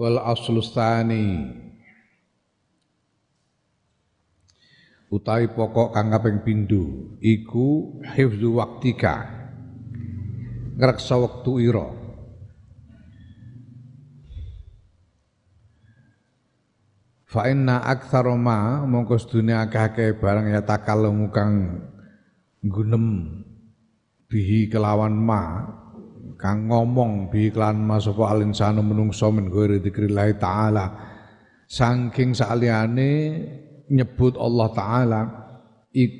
Wal aslus tsani utawi pokok kang kaping pindho iku hifzu waktika. Ngreksa wektu ira. Fa inna aktsara ma mongko sedune akeh-akeh barang ya takallamu kang gunem bihi kelawan ma kang ngomong bi iklan masapa alinsanu menungso min ghairi dzikrillah taala. Saking saliyane nyebut Allah taala ik,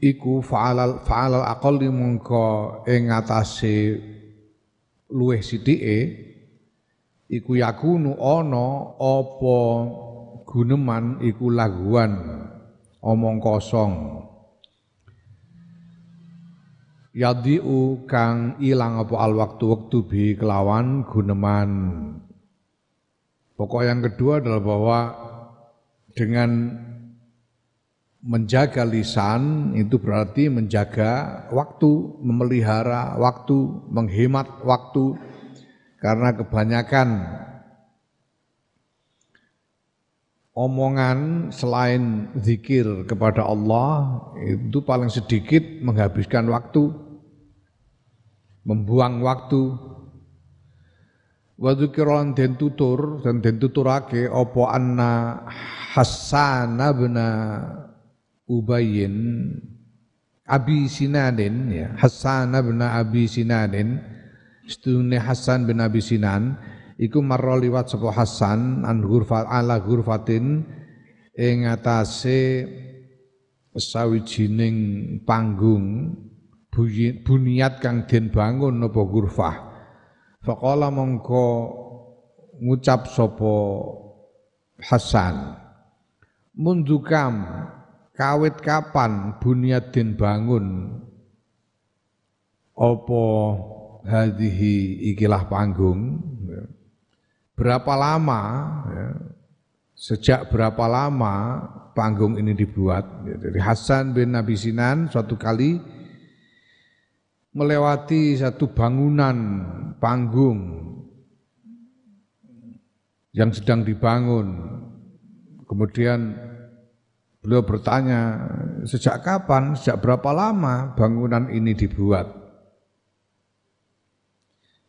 iku fa'alal fa'alal aqalli mongko ing atase luweh sithike iku yakunu ana apa guneman iku laguan omong kosong yadiu kang ilang apa al waktu waktu bi kelawan guneman. Pokok yang kedua adalah bahwa dengan menjaga lisan itu berarti menjaga waktu, memelihara waktu, menghemat waktu. Karena kebanyakan omongan selain zikir kepada Allah itu paling sedikit menghabiskan waktu membuang waktu. Wa dzikran den tutur dan den tuturake apa anna Hasan bin Ubayyin Abi Sinadin ya Hasan bin Abi Sinadin Stune Hasan bin Abi Sinan iku marra liwat sapa Hasan an ghurfat ala ghurfatin ing atase sawijining panggung buniat kang den bangun apa ghurfah. Faqala mongko ngucap sapa Hasan mundukam kawit kapan buniat den bangun? Apa hadhihi ikilah panggung berapa lama ya, sejak berapa lama panggung ini dibuat? Dari Hasan bin Nabi Sinan suatu kali melewati satu bangunan panggung yang sedang dibangun. Kemudian beliau bertanya sejak kapan sejak berapa lama bangunan ini dibuat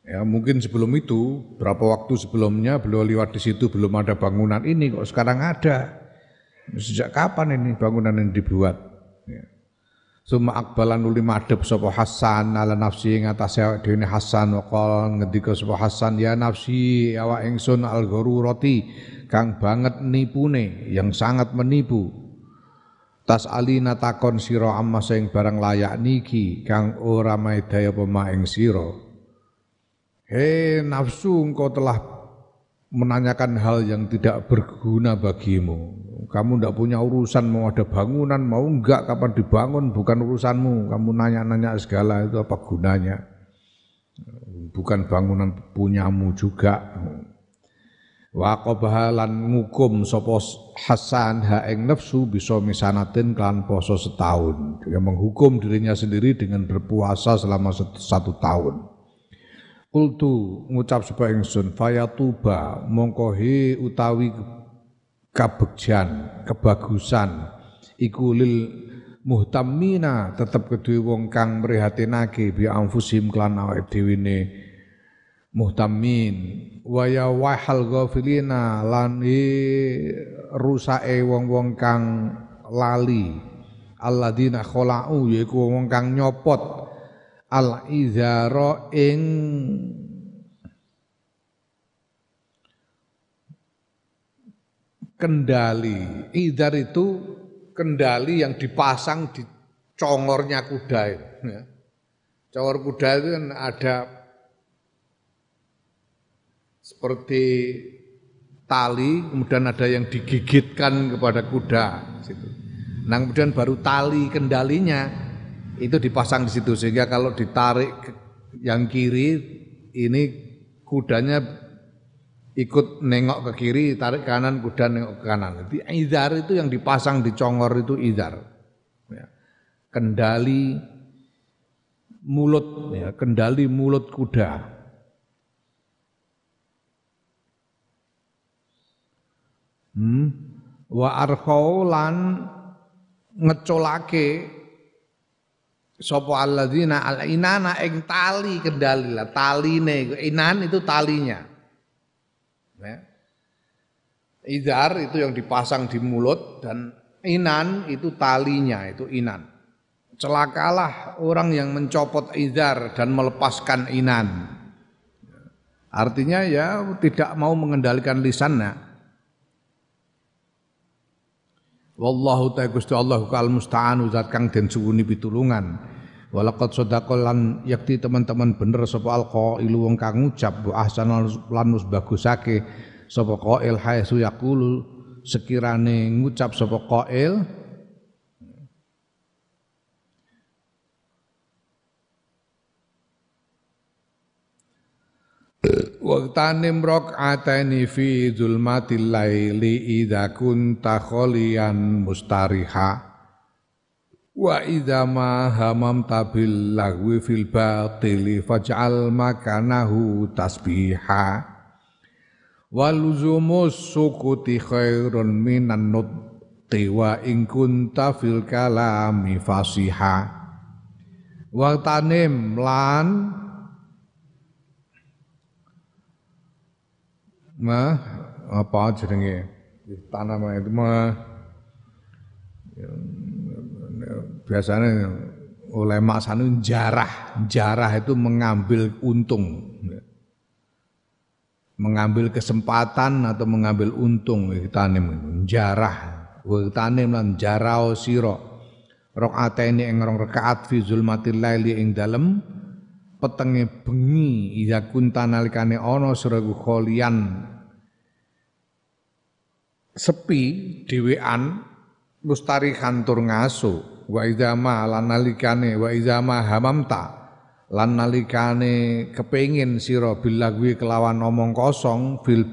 Ya, mungkin sebelum itu, berapa waktu sebelumnya beliau lewat di situ belum ada bangunan ini, kok sekarang ada. Sejak kapan ini bangunan ini dibuat? Ya. Suma akbalan uli madhep sapa Hasan ala nafsi ing atase dhewe Hasan waqal ngendika sapa Hasan ya nafsi awak ingsun al roti kang banget nipune yang sangat menipu tas alina takon sira amma sing barang layak niki kang ora maedaya pema ing sira Hei nafsu engkau telah menanyakan hal yang tidak berguna bagimu. Kamu tidak punya urusan mau ada bangunan, mau enggak kapan dibangun, bukan urusanmu. Kamu nanya-nanya segala itu apa gunanya. Bukan bangunan punyamu juga. Wa qabahalan ngukum sapa Hasan ha nafsu bisa misanatin kelan poso setahun. Dia menghukum dirinya sendiri dengan berpuasa selama satu tahun. Kultu ngucap sapa ingsun fayatuba mongko he utawi kabegjan kebagusan iku lil muhtamina tetep kedue wong kang mrihatinake bi anfusim klan awake muhtamin. Wa ya wahal ghafilina lan rusake wong-wong kang lali. Alladzina khala'u yaiku wong kang nyopot al izara ing kendali. Izar itu kendali yang dipasang di congornya kuda. Ya. Congor kuda itu kan ada seperti tali, kemudian ada yang digigitkan kepada kuda situ. Nah, kemudian baru tali kendalinya itu dipasang di situ sehingga kalau ditarik yang kiri ini kudanya ikut nengok ke kiri, tarik kanan, kuda nengok ke kanan. Jadi idar itu yang dipasang di congor itu idar. Ya. Kendali mulut, ya, kendali mulut kuda. Hmm. Wa ngecolake sapa alladzina al inana ing tali kendali lah taline. Inan itu talinya. Ya. Idar itu yang dipasang di mulut dan inan itu talinya itu inan. Celakalah orang yang mencopot idar dan melepaskan inan. Artinya ya tidak mau mengendalikan lisannya Wallahu ta'ala Gusti Allah kal musta'anu zat kang den suwuni pitulungan. Walaqad sadaqal lan yakti teman-teman bener sapa alqailu wong kang ngucap ahsanal lan bagusake sapa qail haitsu yaqulu sekirane ngucap sapa qail Waktanim rakaataini fi zulmatil laili idza kunta khalian mustariha. Wa idza ma hamamta bil lagwi fil batili faj'al makanahu tasbiha. Waluzumus sukuti khairun minan nutti wa in kunta fil kalami fasiha. Waktanim lan ma apa jenenge tanaman itu mah biasanya ulama sana jarah. Jarah itu mengambil untung. Mengambil kesempatan atau mengambil untung tanim. Jarah. Tanim lan jarao siro ini ing rong rakaat fi zulmatil laili ing dalem. Petenge bengi iya kunta nalikane ana sira kholian sepi dhewean mustari kantur ngaso wa izama lan nalikane wa izama hamamta lan nalikane kepengin sira bilagwi kelawan omong kosong fil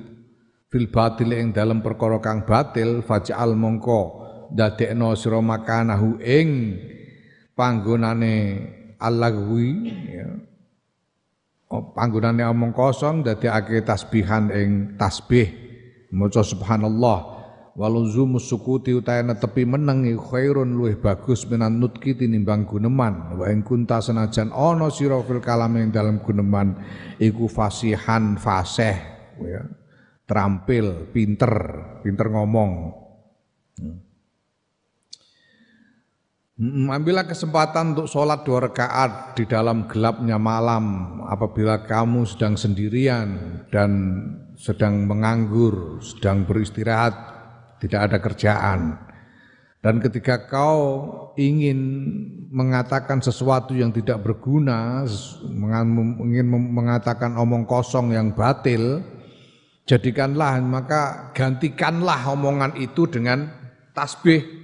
fil batil ing dalam perkara kang batil faj'al mongko dadekno sira makanahu ing panggonane alagwi ya. Oh, panggonane omong kosong dadekake tasbihan ing tasbih. Maca subhanallah waluzumu sukuti utahe netepi meneng khairun luwih bagus minan nutki tinimbang guneman. Wa ing kunta senajan ana sira fil kalam ing dalem guneman iku fasihan fasih ya. Terampil pinter pinter ngomong. Hmm. Ambillah kesempatan untuk sholat dua rakaat di dalam gelapnya malam. Apabila kamu sedang sendirian dan sedang menganggur, sedang beristirahat, tidak ada kerjaan. Dan ketika kau ingin mengatakan sesuatu yang tidak berguna, ingin mengatakan omong kosong yang batil, jadikanlah maka gantikanlah omongan itu dengan tasbih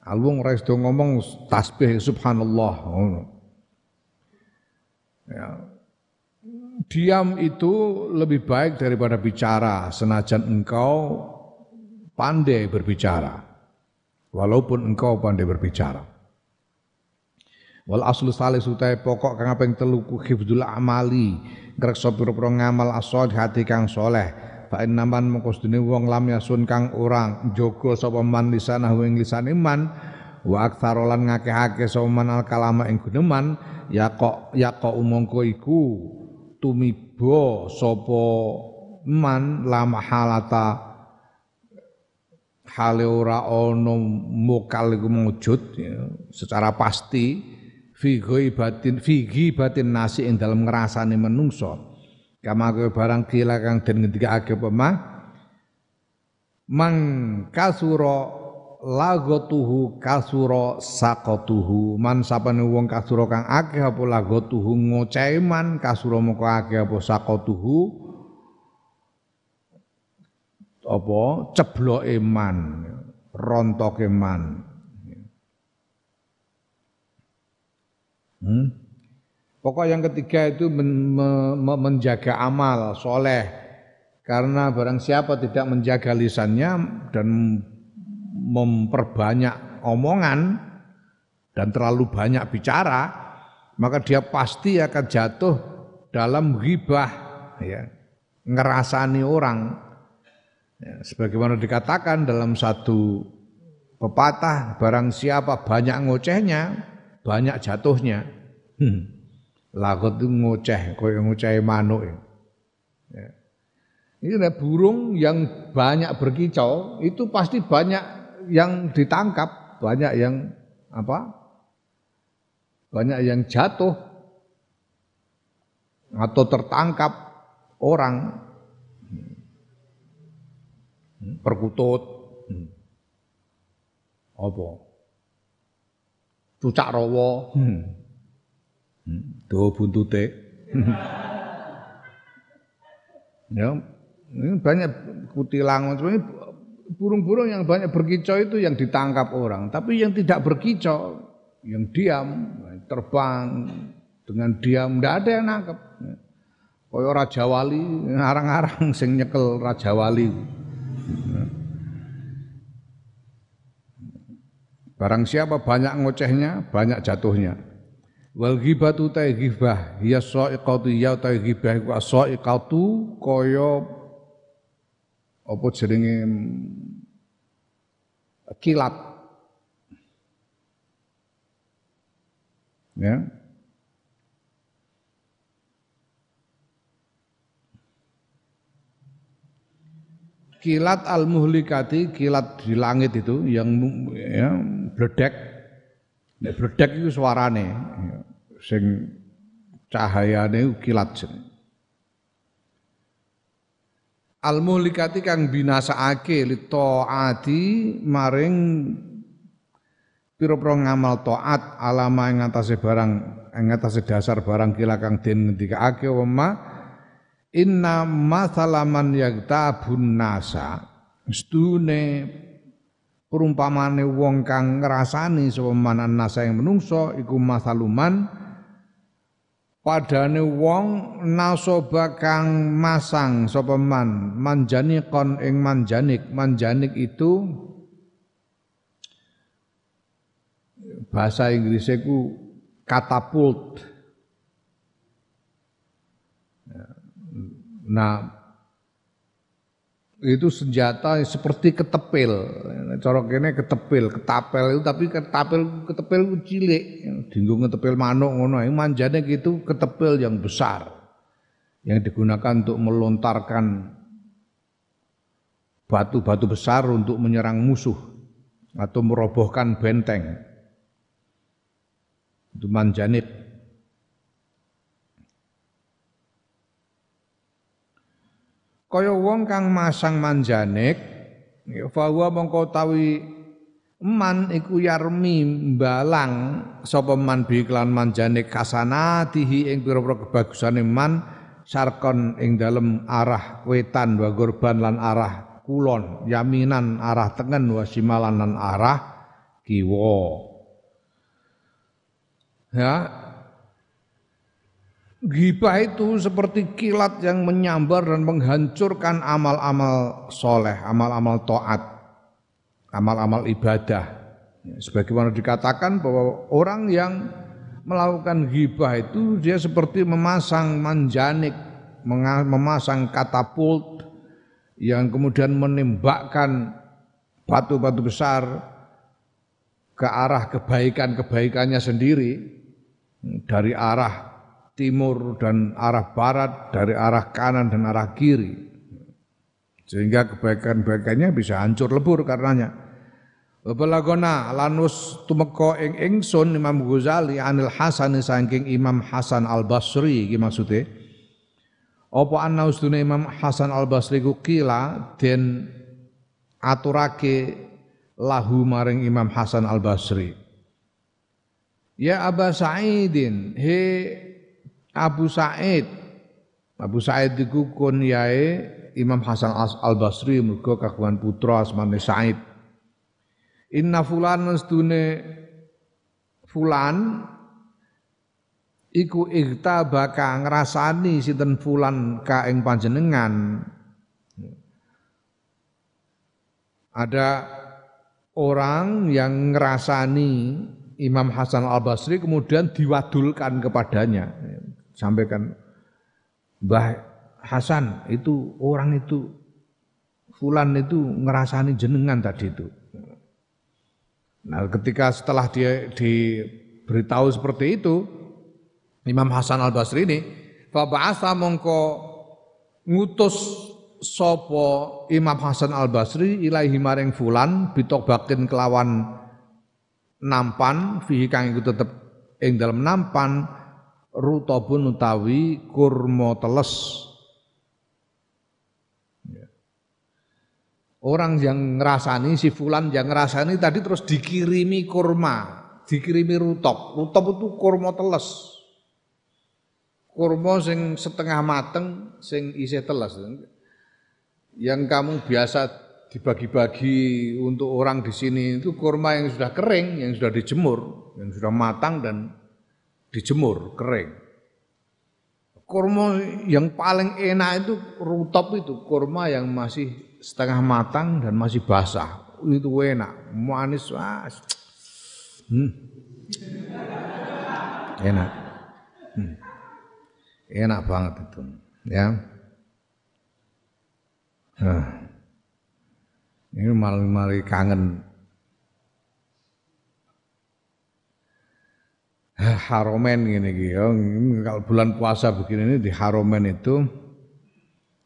Alwung ora do ngomong tasbih subhanallah Ya. Diam itu lebih baik daripada bicara senajan engkau pandai berbicara. Walaupun engkau pandai berbicara. Wal aslu salis utai pokok kang aping telu ku amali ngrekso pira-pira ngamal asal hati kang soleh fa innaman mengko wong lam yasun kang orang jaga sapa man lisanah ing lisane man wa aktsarolan ngakehake sapa man al kalama ing guneman ya kok ya kok umangka iku tumiba sapa man lam halata. Hale ora ana mokal iku mujud ya, secara pasti fi batin fi batin nasi ing dalem ngrasane menungso kama barang kila kang den ngendikake pemah mang kasura lagotuhu kasura sakotuhu man sapane wong kasura kang akeh apa lagotuhu ngoceman kasura moko akeh apa sakotuhu apa cebloke man, rontoke man. Hmm? Pokok yang ketiga itu men, me, menjaga amal soleh. Karena barang siapa tidak menjaga lisannya dan memperbanyak omongan dan terlalu banyak bicara, maka dia pasti akan jatuh dalam ghibah, ya, ngerasani orang. Ya, sebagaimana dikatakan dalam satu pepatah, barang siapa banyak ngocehnya, banyak jatuhnya. Hmm. Lagot itu ngoceh, koyo ngoceh manuk. Ya. Ini ada burung yang banyak berkicau, itu pasti banyak yang ditangkap, banyak yang apa? Banyak yang jatuh atau tertangkap orang perkutut apa cucak rawa hmm. Do buntute. ya, ini banyak kutilang ini burung-burung yang banyak berkicau itu yang ditangkap orang, tapi yang tidak berkicau, yang diam, terbang dengan diam, tidak ada yang nangkep. Koyo Raja Wali, arang-arang sing nyekel Raja Wali. Barang siapa banyak ngocehnya, banyak jatuhnya. Wal ghibatu ta ghibah ya sa'iqatu ya ta ghibah iku sa'iqatu kaya apa jenenge kilat. Ya. Kilat al-muhlikati, kilat di langit itu yang ya, bledek Nek bledek iku suarane sing cahayane kilat jeneng. Al muhlikati kang binasaake li taati maring pira-pira ngamal taat alama ing atase barang ing atase dasar barang kila kang den ngendikake wema inna masalaman yagtabun nasa. Stune perumpamane wong kang ngrasani sapa manan nasa yang menungso iku masaluman padane wong nasoba kang masang sapa man? Manjanikon ing manjanik. Manjanik itu bahasa Inggrisnya ku katapult nah itu senjata seperti ketepil. Corok ini ketepil, ketapel itu tapi ketapel ketepil itu cilik, dinggung ketepil manuk ngono. Manjane gitu ketepil yang besar yang digunakan untuk melontarkan batu-batu besar untuk menyerang musuh atau merobohkan benteng. Itu manjanib. Kaya wong kang masang manjanik ya fawa mongko tawi man iku yarmi mbalang sapa man bi klan manjanik kasanatihi ing pira-pira kebagusane man sarkon ing dalem arah wetan wa gurban lan arah kulon yaminan arah tengen wa simalan lan arah kiwa. Ya Gibah itu seperti kilat yang menyambar dan menghancurkan amal-amal soleh, amal-amal to'at, amal-amal ibadah. Sebagaimana dikatakan bahwa orang yang melakukan gibah itu dia seperti memasang manjanik, memasang katapult yang kemudian menembakkan batu-batu besar ke arah kebaikan-kebaikannya sendiri dari arah timur dan arah barat, dari arah kanan dan arah kiri. Sehingga kebaikan-kebaikannya bisa hancur lebur karenanya. Balagona lanus tumeka ing ingsun Imam Ghazali anil Hasan saking Imam Hasan Al Basri iki maksude. Apa ana ustune Imam Hasan Al Basri ku kila den aturake lahu maring Imam Hasan Al Basri. Ya Aba Sa'idin, he Abu Said Abu Sa'id iku kunyae Imam Hasan Al Basri mergo kagungan putra asmane Sa'id. Inna fulan mestune fulan iku baka ngrasani sinten fulan ka ing panjenengan. Ada orang yang ngerasani Imam Hasan Al Basri kemudian diwadulkan kepadanya. Sampaikan Mbah Hasan itu orang itu Fulan itu ngerasani jenengan tadi itu. Nah, ketika setelah dia diberitahu seperti itu, Imam Hasan Al Basri ini, Faba'asa mongko ngutus sopo Imam Hasan Al Basri ilaihi maring fulan bitobakin kelawan nampan fihi kang iku tetep ing dalam nampan rutabun utawi kurma teles. Ya. Orang yang ngerasani si fulan yang ngerasani tadi terus dikirimi kurma, dikirimi rutop. Rutop itu kurma teles. Kurma sing setengah mateng, sing isi teles. Yang kamu biasa dibagi-bagi untuk orang di sini itu kurma yang sudah kering, yang sudah dijemur, yang sudah matang dan dijemur kering. Kurma yang paling enak itu rutop itu kurma yang masih setengah matang dan masih basah. Itu enak, manis, wah. Hmm. Enak. Hmm. Enak banget itu, ya. Nah. Ini malah-malah kangen Haromen gini gitu. Ya. Kalau bulan puasa begini ini di Haromen itu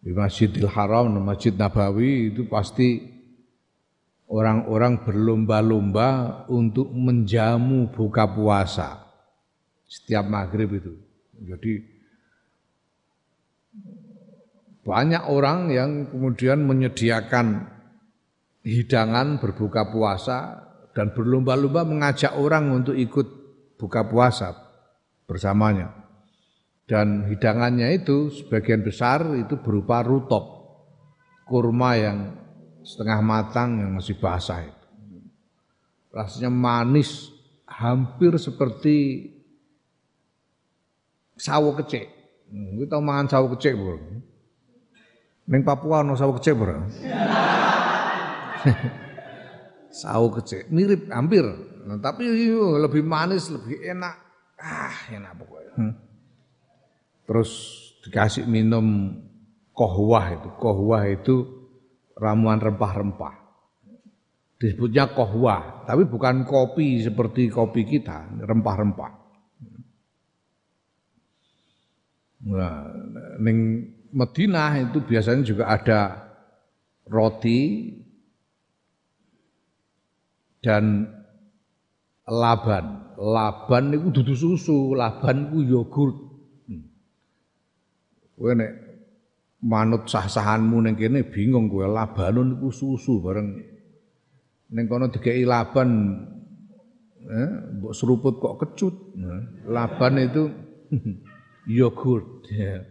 di Masjidil Haram, Masjid Nabawi itu pasti orang-orang berlomba-lomba untuk menjamu buka puasa setiap maghrib itu. Jadi banyak orang yang kemudian menyediakan hidangan berbuka puasa dan berlomba-lomba mengajak orang untuk ikut buka puasa bersamanya. Dan hidangannya itu sebagian besar itu berupa rutop, kurma yang setengah matang yang masih basah itu. Rasanya manis, hampir seperti sawo kecek. Hmm, kita makan sawo kecek, Bro. Neng Papua no sawo kecek, Bro. sawo kecek, mirip hampir Nah, tapi lebih manis, lebih enak. Ah, enak pokoknya. Hmm. Terus dikasih minum kohwah itu. Kohwah itu ramuan rempah-rempah. Disebutnya kohwah, tapi bukan kopi seperti kopi kita, rempah-rempah. Nah, ning Madinah itu biasanya juga ada roti dan laban. Laban niku dudu susu, laban ku yogurt. Hmm. Kowe nek manut sah-sahanmu ning kene bingung kowe labanon niku susu bareng ning kono dikeki laban eh mbok seruput kok kecut. Nah, laban itu yogurt ya.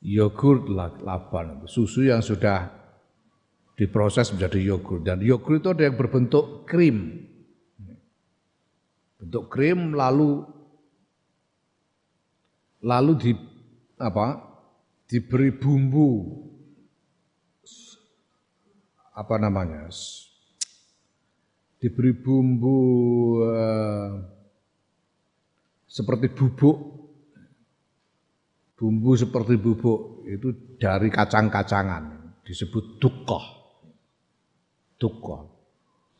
Yogurt laban, susu yang sudah diproses menjadi yogurt dan yogurt itu ada yang berbentuk krim bentuk krim lalu lalu di apa diberi bumbu apa namanya diberi bumbu uh, seperti bubuk bumbu seperti bubuk itu dari kacang-kacangan disebut dukoh. Dukoh.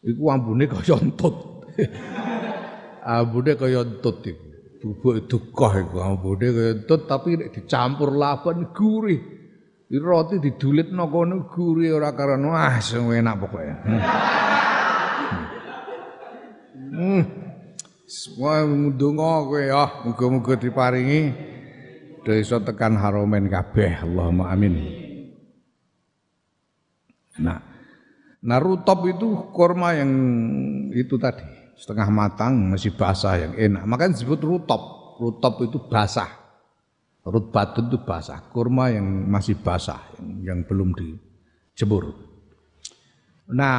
Itu ambune kaya entut ambune kaya entut iku. Bubuk dukoh iku ambune kaya entut tapi dicampur laban gurih. Roti didulitno kono gurih ora karena wah sing enak pokoke. Hmm. hmm. Semua ndonga kowe ya, muga-muga diparingi desa tekan haromen kabeh. Allahumma amin. Nah, nah rutop itu kurma yang itu tadi setengah matang masih basah yang enak. Makanya disebut rutop. Rutop itu basah. Rutbatun itu basah, kurma yang masih basah, yang, yang belum dijemur. Nah,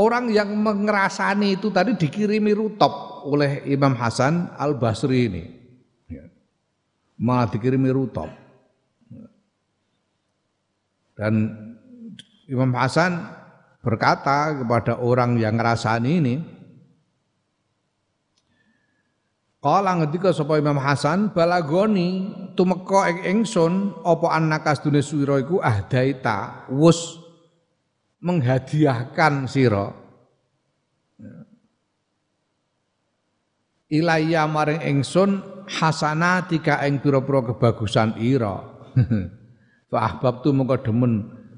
orang yang mengerasani itu tadi dikirimi rutop oleh Imam Hasan Al Basri ini. Ya. Malah dikirimi rutop. Dan Imam Hasan berkata kepada orang yang ngerasani ini, Kala ngendika sapa Imam Hasan balagoni tumeka ing ingsun apa annaka sedune suwira iku ahdaita wus menghadiahkan sira. Ilaya maring ingsun hasanatika ing pira-pira kebagusan ira. Fa ahbabtu mengko demen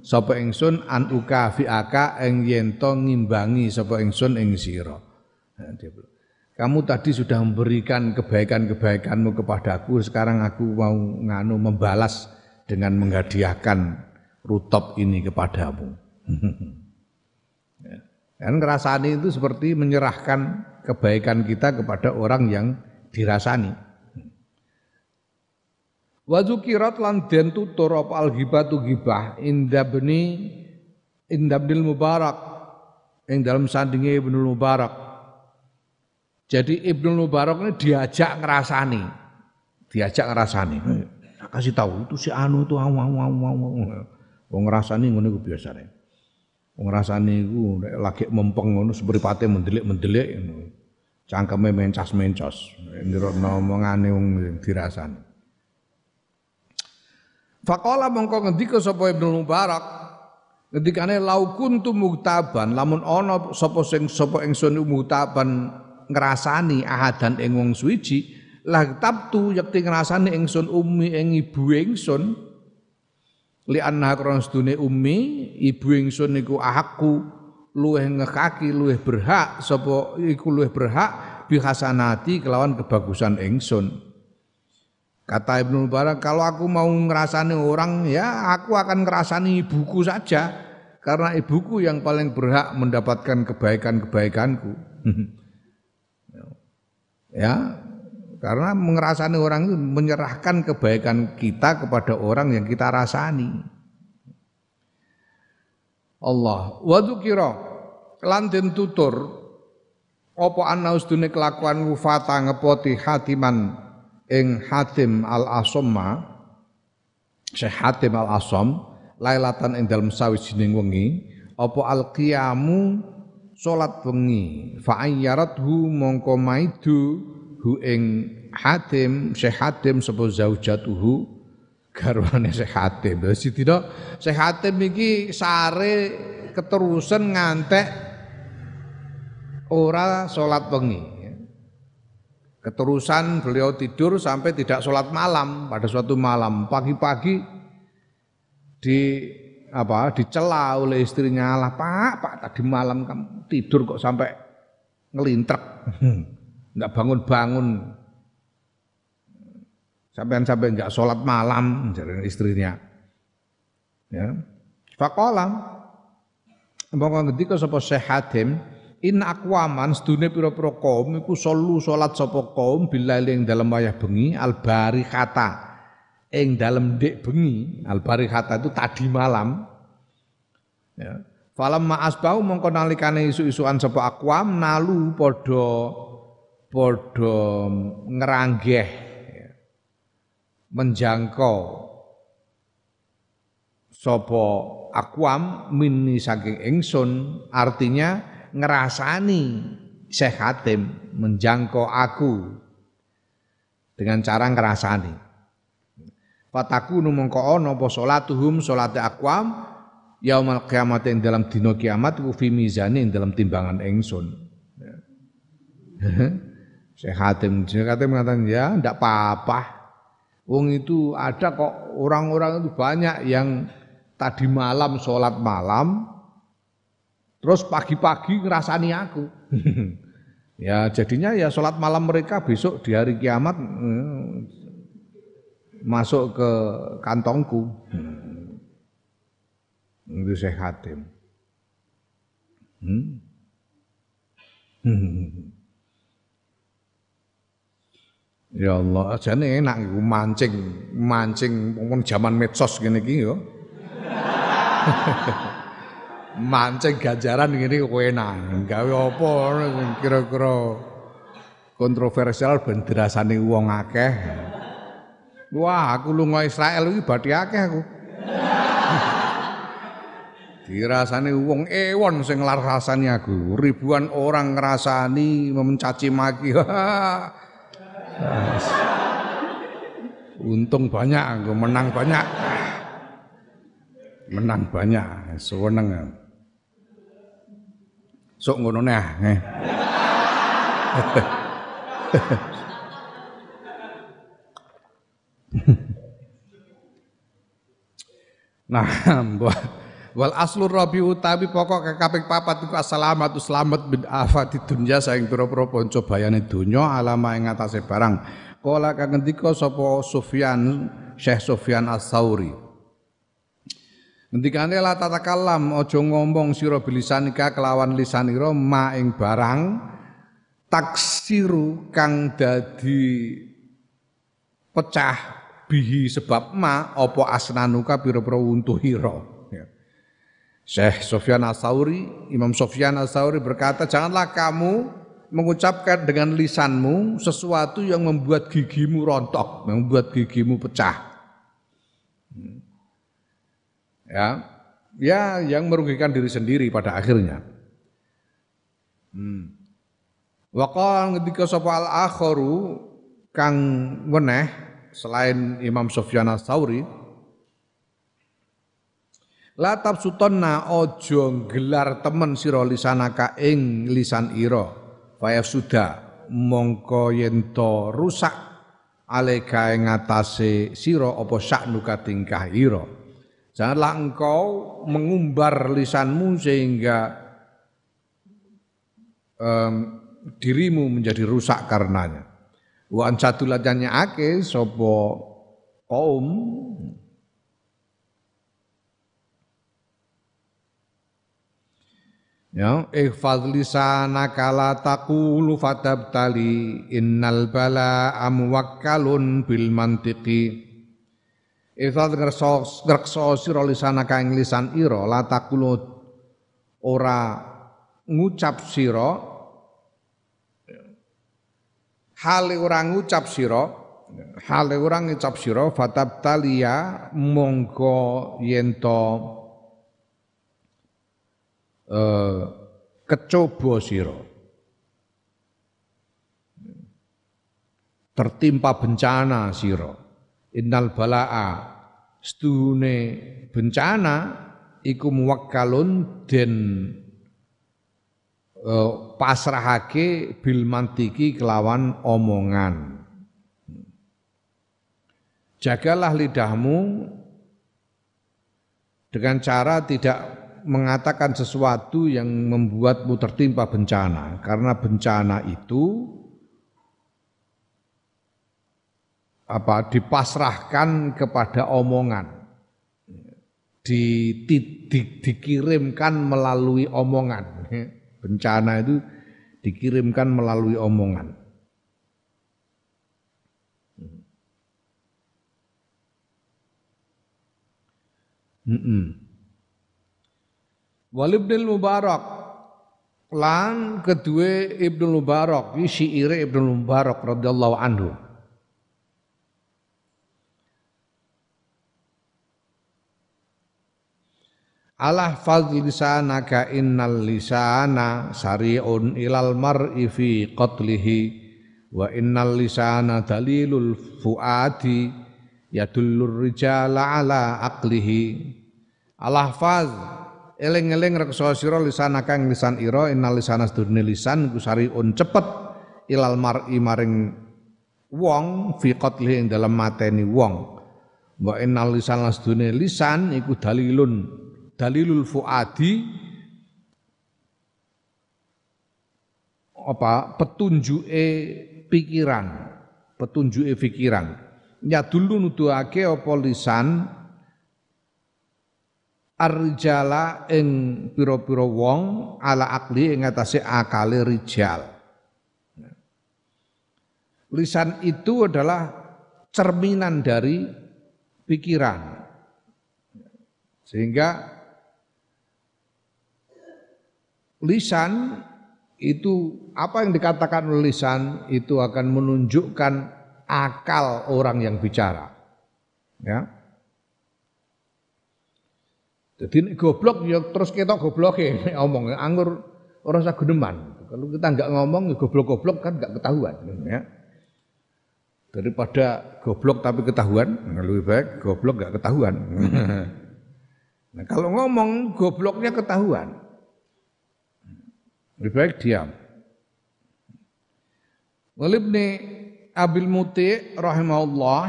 sapa ingsun an uka fi aka ing yen ngimbangi sapa ingsun ing sira. Nah, kamu tadi sudah memberikan kebaikan-kebaikanmu kepadaku, sekarang aku mau nganu membalas dengan menghadiahkan rutop ini kepadamu. Kan ngerasani itu seperti menyerahkan kebaikan kita kepada orang yang dirasani. Wazukirat lan den tutur apa al ghibatu ghibah inda beni inda mubarak ing dalam sandinge Ibnul Mubarak jadi Ibnu Mubarak ini diajak ngerasani. Diajak ngerasani. Tak kasih tahu itu si anu itu awu awu awu awu. Wong ngrasani ngono iku biasane. Wong ngrasani iku lagi mempeng ngono sepripate mendelik-mendelik ngono. Cangkeme mencas-mencos. Ndirokno omongane wong dirasani. Faqala mongko ngendika sapa Ibnu Mubarak ngendikane lau kuntu muktaban lamun ana sapa sing sapa ingsun muktaban ngrasani ahadan ing wong suwiji lah tabtu yakti ngrasani ingsun ummi ing ibu ingsun li anna krana sedune ummi ibu ingsun niku ahakku luweh ngekaki luweh berhak sapa iku luweh berhak bi hasanati kelawan kebagusan ingsun Kata Ibnu Mubarak, kalau aku mau ngerasani orang, ya aku akan ngerasani ibuku saja. Karena ibuku yang paling berhak mendapatkan kebaikan-kebaikanku. Ya, karena mengerasani orang itu menyerahkan kebaikan kita kepada orang yang kita rasani. Allah wa dzukira lan den tutur apa ana ustune kelakuan wufata ngepoti hatiman ing Hatim al Asomma Syekh Hatim al Asom lailatan ing dalem sawijining wengi apa al qiyamu salat wengi fa ayyarathu mongko maidu hu ing Hatim Syekh Hatim sapa zaujatuhu garwane Syekh Hatim. Dadi tidak Syekh Hatim iki sare keterusan ngantek ora salat wengi. Keterusan beliau tidur sampai tidak sholat malam pada suatu malam pagi-pagi di apa? Dicela oleh istrinya. Lah pak pak tadi malam kamu tidur kok sampai ngelintrek. Nggak bangun bangun sampai sampai nggak sholat malam jadi istrinya. Ya. Fakolam Mongko ngendika sapa Syekh Hadim in akwaman sedune pira-pira kaum iku solu salat sapa kaum bilail ing dalem wayah bengi al kata ing dalem dek bengi al kata itu tadi malam ya falam ma asbau mongko nalikane isu-isuan sapa akwam nalu padha padha ngeranggeh ya. menjangkau sapa akwam minni saking ingsun artinya ngerasani Syekh Hatim menjangkau aku dengan cara ngerasani Fatakunu mongko ana apa salatuhum salate aqwam yaumal kiamat yang dalam dino kiamat ku mizani yang dalam timbangan ingsun. Syekh Hatim, Syekh Hatim mengatakan ya ndak apa-apa. Wong itu ada kok orang-orang itu banyak yang tadi malam sholat malam, terus pagi-pagi ngerasani aku. ya jadinya ya sholat malam mereka besok di hari kiamat hmm, masuk ke kantongku. Hmm. Itu Syekh Hatim. Hmm. Ya Allah, jane enak iku mancing, mancing wong zaman medsos ngene iki yo. mancing ganjaran ngene kok enak. Gawe apa kira-kira kontroversial ben dirasani wong akeh. Wah, aku lunga Israel iki bathi akeh aku. Dirasani wong ewon sing nglarasani aku. Ribuan orang ngrasani mencaci maki. Untung banyak aku menang banyak. Menang banyak, seneng. Sok ngono neh. nah, mbah Wal aslur rabi utawi pokok kaping papat iku assalamatu selamat bin afati dunya saing pira-pira panca bayane donya alama ing atase barang. Kala kang ngendika sapa Sufyan Syekh Sufyan As-Sauri. Ngendikane la tatakallam aja ngomong sira bilisanika kelawan lisanira ma ing barang taksiru kang dadi pecah bihi sebab ma apa asnanuka pira-pira untuhira. Syekh Sofyan Asauri, Imam Sofyan Asauri berkata, janganlah kamu mengucapkan dengan lisanmu sesuatu yang membuat gigimu rontok, membuat gigimu pecah. Ya, ya yang merugikan diri sendiri pada akhirnya. Hmm. Ketika sapa al kang weneh selain Imam Sofyan Asauri, La tabsutonna ojo gelar temen sira lisanaka ing lisan ira. Faya sudah mongko yen to rusak aleka ing atase sira apa saknuka tingkah ira. Janganlah engkau mengumbar lisanmu sehingga um, dirimu menjadi rusak karenanya. Wa ansatulajannya ake sopo kaum Ya, ihfaz lisanaka la taqulu fatabtali innal bala amwakkalun bil mantiqi. Ihfaz ngerso ngerso sira lisanaka ing lisan ira la taqulu ora ngucap sira hale ora ngucap sira hale ora ngucap sira fatabtalia mongko yen to eh, kecoba sira. Tertimpa bencana sira. Innal balaa stune bencana iku muwakkalun den eh, pasrahake bil mantiki kelawan omongan. Jagalah lidahmu dengan cara tidak mengatakan sesuatu yang membuatmu tertimpa bencana. Karena bencana itu apa dipasrahkan kepada omongan. Di, di, di, dikirimkan melalui omongan bencana itu dikirimkan melalui omongan mm -mm. Wal Ibnu Mubarak lan kedua Ibnu Mubarak iki syaire Ibnu Mubarak radhiyallahu anhu. Allah fadl lisanaka innal lisana sari'un ilal mar'i fi qatlihi wa innal lisana dalilul fuadi yadullur rijala ala aqlihi. Allah fadl eling-eling reksa sira lisan kang lisan ira innal lisana sedurne lisan ku sariun cepet ilal mar'i maring wong fi qatli ing dalam mateni wong. Wa innal lisana sedurne lisan iku dalilun dalilul fuadi apa petunjuke pikiran petunjuke pikiran. Ya dulu nuduhake apa lisan? Arjala ing pira-pira wong ala akli ing atase akale rijal. Lisan itu adalah cerminan dari pikiran. Sehingga lisan itu apa yang dikatakan oleh lisan itu akan menunjukkan akal orang yang bicara. Ya. Jadi goblok ya terus kita goblok ya ngomong anggur orang geneman. Kalau kita nggak ngomong ya goblok-goblok kan nggak ketahuan ya. Daripada goblok tapi ketahuan, lebih baik goblok nggak ketahuan. nah, kalau ngomong gobloknya ketahuan. Lebih baik diam. Walibni Abil Muti rahimahullah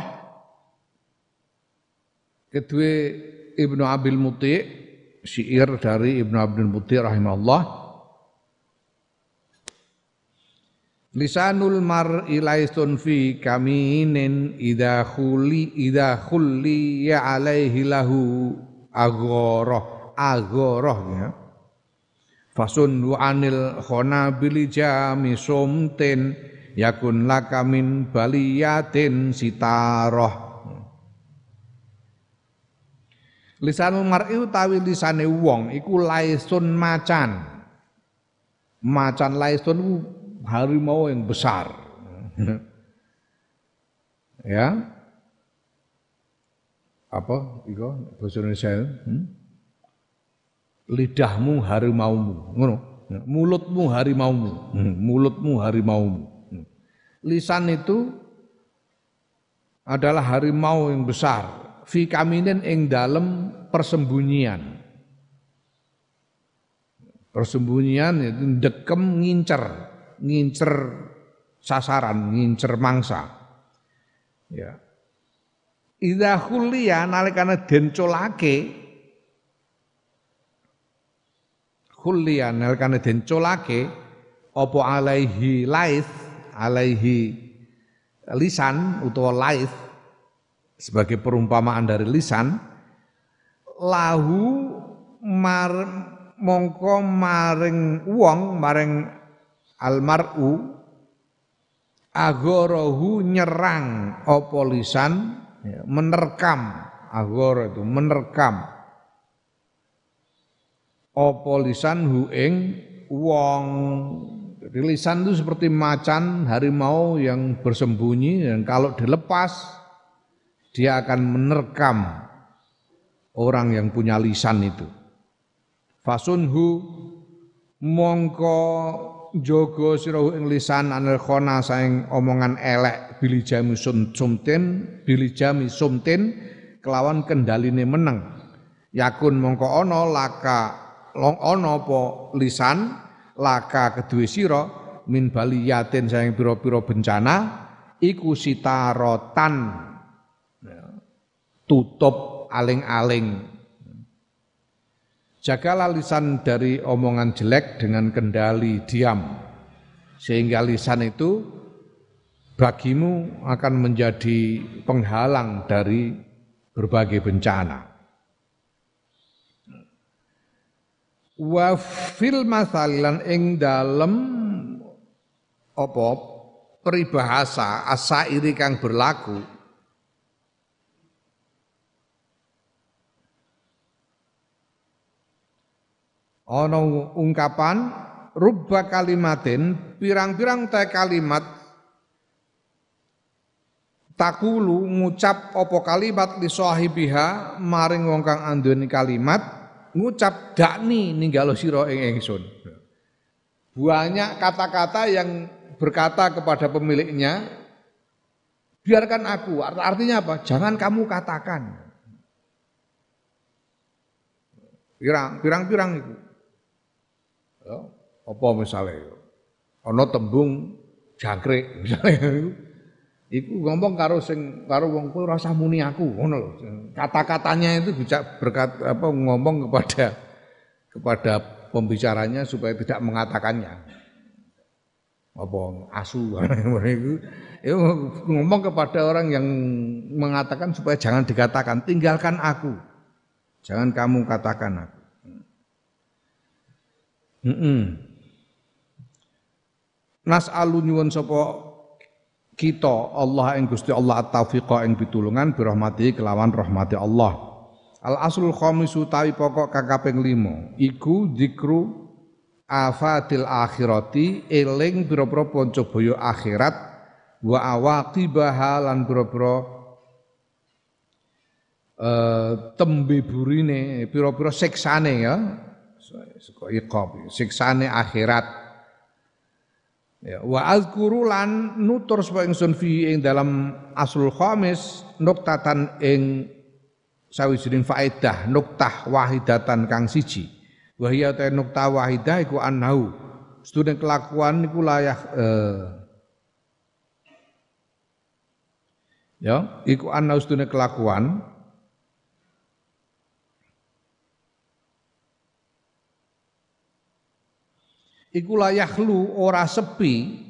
kedua Ibnu Abil Muti syair dari Ibnu Abil Muti rahimahullah Lisanul mar'i laisun fi kaminin idza khuli idza khulli ya alaihi lahu agoroh agoroh ya fasun wa anil khona bili jami sumtin yakun laka min baliyatin sitaroh Lisanul mar'i utawi lisane wong iku laisun macan macan laisun harimau yang besar. ya. Apa iko bahasa Indonesia? Hmm? Lidahmu harimaumu, ngono. Mulutmu harimaumu, hmm. mulutmu harimaumu. Hmm. Lisan itu adalah harimau yang besar. Fi kaminin ing dalam persembunyian. Persembunyian itu dekem ngincer ngincer sasaran, ngincer mangsa. Ya. Idza khuliya nalikane den colake khuliya nalikane den colake apa alaihi lais alaihi lisan utawa lais sebagai perumpamaan dari lisan lahu mar mongko maring wong maring almar'u agorohu nyerang apa lisan ya, menerkam agoro itu menerkam apa lisan hu ing wong? Lisan itu seperti macan harimau yang bersembunyi dan kalau dilepas dia akan menerkam orang yang punya lisan itu. Fasunhu mongko jogo sirahu ing lisan anil khona saing omongan elek bili jami sumtin bili jami sumtin kelawan kendaline meneng. Yakun mongko ono laka long ono po lisan laka kedue sira min baliyatin saing pira-pira bencana iku sitarotan tutup aling-aling Jagalah lisan dari omongan jelek dengan kendali diam. Sehingga lisan itu bagimu akan menjadi penghalang dari berbagai bencana. Wa fil masalilan ing dalem apa peribahasa asairi kang berlaku. Ana ungkapan rubba kalimatin pirang-pirang te kalimat takulu ngucap apa kalimat li sahibiha maring wong kang andoni kalimat ngucap dakni ninggalo sira ing ingsun. Banyak kata-kata yang berkata kepada pemiliknya biarkan aku. Artinya apa? Jangan kamu katakan. Pirang pirang-pirang itu. Ya, apa misalnya? Ana tembung jangkrik misalnya iku ngomong karo sing karo wong kowe ora usah muni aku ngono. Kata-katanya itu bisa berkat apa ngomong kepada kepada pembicaranya supaya tidak mengatakannya. Apa asu itu ngomong kepada orang yang mengatakan supaya jangan dikatakan tinggalkan aku. Jangan kamu katakan aku. Mm. Nas alu nyuwun sapa kita Allah ing Gusti Allah at-taufiqa ing pitulungan bi rahmati kelawan rahmati Allah. Al aslul khamis utawi pokok kang kaping 5 iku zikru afatil akhirati eling pira-pira panca boyo akhirat wa awaqibaha lan pira-pira eh tembe burine pira-pira siksane ya saka iqab siksane akhirat Ya, wa azkuru lan nutur sapa ingsun fi ing dalam aslul khamis nuktatan ing sawijining faedah nuktah wahidatan kang siji. Wa hiya ta nuktah wahidah iku annahu sedune kelakuan niku layak eh, ya iku annahu sedune kelakuan iku layahlu ora sepi.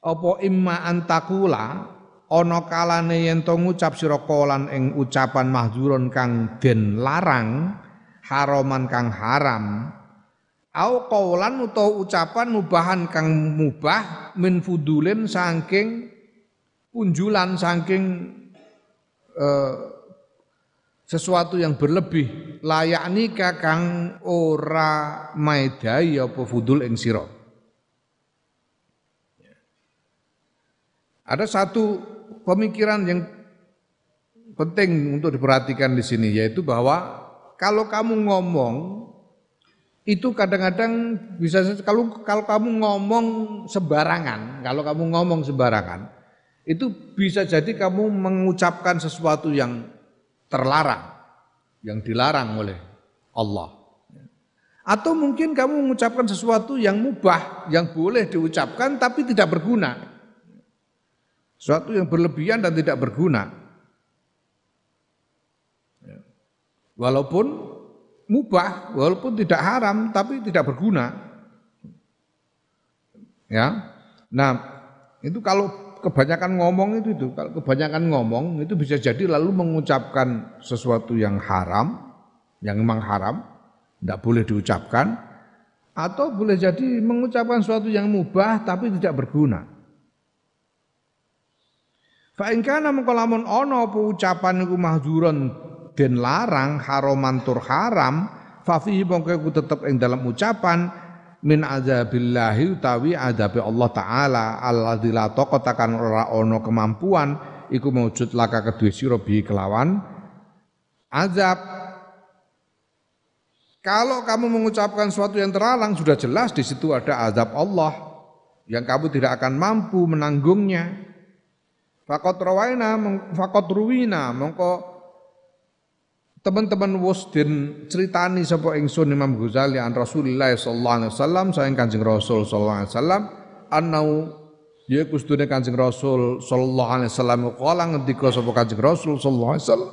Apa imma antakula ana kalane yen to ngucap sira ing ucapan mahdzurun kang den larang haraman kang haram. Au qaulan utawa ucapan mubahan kang mubah min fudulin saking punjulan saking eh, sesuatu yang berlebih layak nikah kang ora maedai apa fudul ing sira. Ada satu pemikiran yang penting untuk diperhatikan di sini yaitu bahwa kalau kamu ngomong itu kadang-kadang bisa kalau kalau kamu ngomong sembarangan, kalau kamu ngomong sembarangan itu bisa jadi kamu mengucapkan sesuatu yang terlarang, yang dilarang oleh Allah. Atau mungkin kamu mengucapkan sesuatu yang mubah, yang boleh diucapkan tapi tidak berguna. Sesuatu yang berlebihan dan tidak berguna. Walaupun mubah, walaupun tidak haram tapi tidak berguna. Ya. Nah, itu kalau kebanyakan ngomong itu itu kalau kebanyakan ngomong itu bisa jadi lalu mengucapkan sesuatu yang haram yang memang haram tidak boleh diucapkan atau boleh jadi mengucapkan sesuatu yang mubah tapi tidak berguna. Fa in kana mengkolamun ono apa ucapan iku mahzuran den larang haroman tur haram fa fihi mongko tetep ing dalam ucapan min azabillahi utawi azabi Allah taala alladzi la taqata kan ora ana kemampuan iku maujud laka kedue sira kelawan azab kalau kamu mengucapkan sesuatu yang terlarang sudah jelas di situ ada azab Allah yang kamu tidak akan mampu menanggungnya. Fakot rawaina, fakot ruwina, mongko teman-teman den ceritani sapa ingsun Imam Ghazali an Rasulillah sallallahu alaihi wasallam Kanjeng Rasul sallallahu alaihi wasallam annau ya kustune Kanjeng Rasul sallallahu alaihi wasallam kala ngendika sapa Kanjeng Rasul sallallahu alaihi wasallam?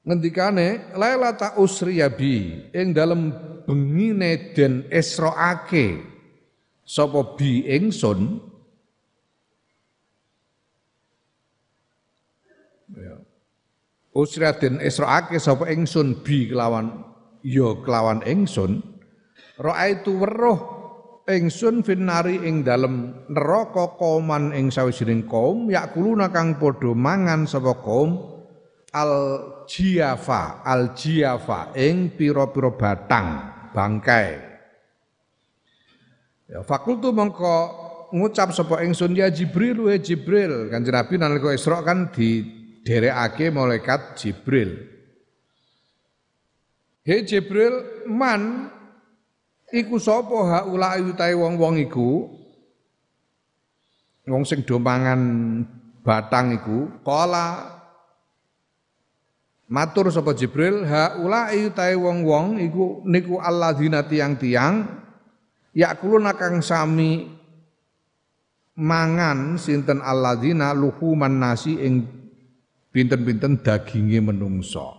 Ngendikane lailata usriya bi ing dalem bengine den esroake sapa bi ingsun usraden israake sapa ingsun? Bi kelawan ya kelawan ingsun. Raaitu weruh ingsun finari ing dalem neraka kauman ing sawijining kaum yakuluna kang padha mangan sapa kaum? Al jiafa al jiafa ing pira-pira batang bangkai. Ya fakultu mongko ngucap sapa ingsun ya Jibril wa Jibril. Kanjeng Nabi nalika Isra kan di derekake malaikat Jibril. He Jibril man iku sapa haula utahe wong-wong iku wong sing do batang iku kala matur sapa Jibril haula utahe wong-wong iku niku alladzina tiang-tiang yakuluna kang sami mangan sinten alladzina luhuman nasi ing pinten-pinten daginge menungso.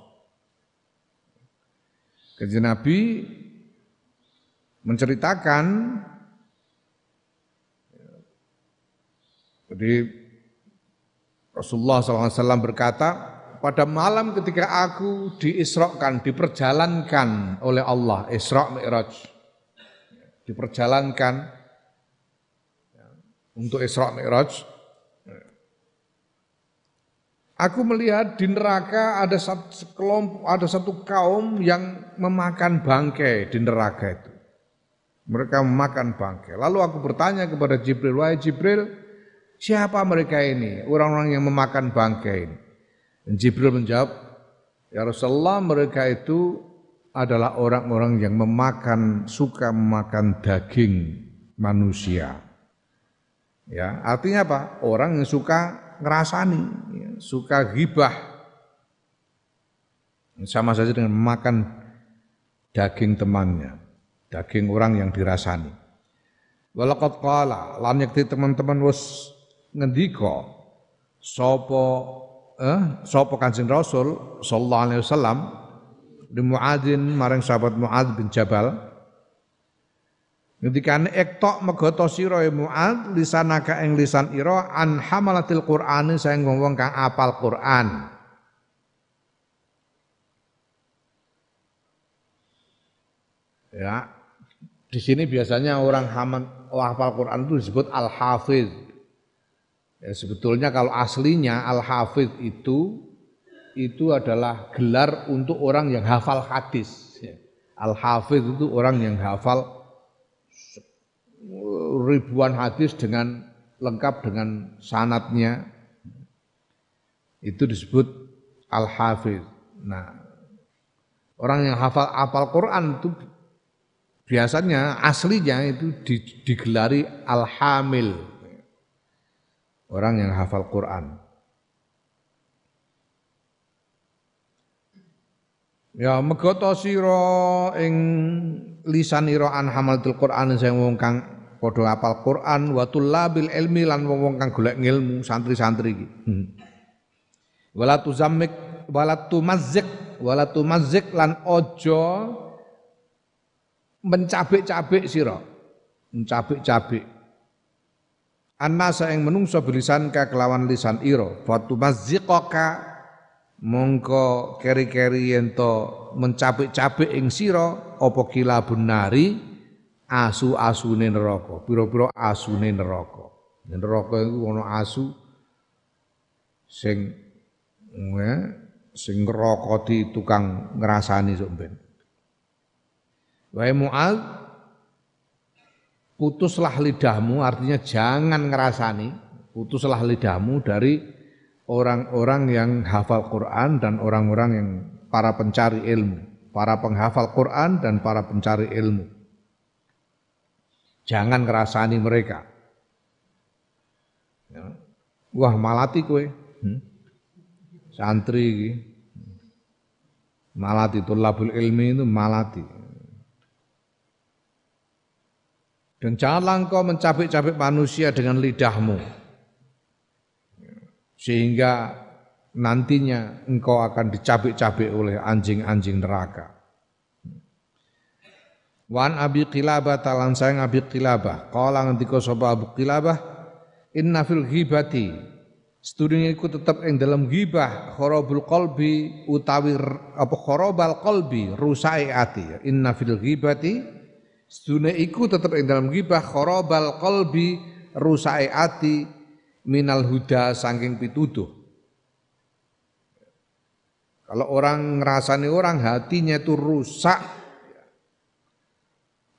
Kanjeng Nabi menceritakan jadi Rasulullah SAW berkata, pada malam ketika aku diisrokan, diperjalankan oleh Allah, Isra Mi'raj, diperjalankan untuk Isra Mi'raj, Aku melihat di neraka ada satu sekelompok, ada satu kaum yang memakan bangkai di neraka itu. Mereka memakan bangkai. Lalu aku bertanya kepada Jibril, wahai Jibril, siapa mereka ini? Orang-orang yang memakan bangkai ini. Dan Jibril menjawab, ya Rasulullah mereka itu adalah orang-orang yang memakan, suka memakan daging manusia. Ya, artinya apa? Orang yang suka ngerasani, ya, suka gibah. Sama saja dengan makan daging temannya, daging orang yang dirasani. Walaqad qala lan yakti teman-teman wis ngendika sapa eh sapa Kanjeng Rasul sallallahu alaihi wasallam di Muadzin marang sahabat Muadz bin Jabal Ngendikane ektok megoto sira ya Muad lisanaka ing lisan ira an hamalatil Qur'ani saeng wong kang apal Qur'an. Ya. Di sini biasanya orang haman hafal Quran itu disebut al-hafiz. Ya, sebetulnya kalau aslinya al-hafiz itu itu adalah gelar untuk orang yang hafal hadis. Ya. Al-hafiz itu orang yang hafal ribuan hadis dengan lengkap dengan sanatnya itu disebut al-hafiz. Nah, orang yang hafal apal Quran itu biasanya aslinya itu digelari al-hamil. Orang yang hafal Quran. Ya megoto sira ing lisan ira an hamalatul Quran sing wong kang padha apal Quran wa tullabil ilmi lan wong-wong kang golek ngilmu santri-santri iki. Hmm. Wala tuzammik wala tumazzik wala tumazzik lan ojo mencabik-cabik sira. Mencabik-cabik. Anasa yang menungso bilisan ka kelawan lisan ira, fatumazzikaka mongko keri-keri yen mencabik-cabik ing sira apa kilabun nari asu-asune neraka, pira-pira asune neraka. Neraka iku ana asu sing ya, sing ngrokoti tukang ngrasani sok ben. Wae Mu'ad putuslah lidahmu artinya jangan ngerasani, putuslah lidahmu dari orang-orang yang hafal Quran dan orang-orang yang para pencari ilmu, para penghafal Quran dan para pencari ilmu. Jangan ngerasani mereka. Ya. Wah malati kue. Hmm? Santri ini. Malati itu labul ilmi itu malati. Dan janganlah engkau mencabik-cabik manusia dengan lidahmu. Sehingga nantinya engkau akan dicabik-cabik oleh anjing-anjing neraka. Wan Abi Qilabah talan sayang Abi Qilabah. Qala ngendika sapa Abu Qilabah inna fil ghibati Sedunia iku tetep ing dalam ghibah kharabul qalbi utawi apa kharabal qalbi rusai ati. Inna fil ghibati sedunia iku tetep ing dalam ghibah kharabal qalbi rusai ati minal huda saking pituduh. Kalau orang ngerasani orang hatinya itu rusak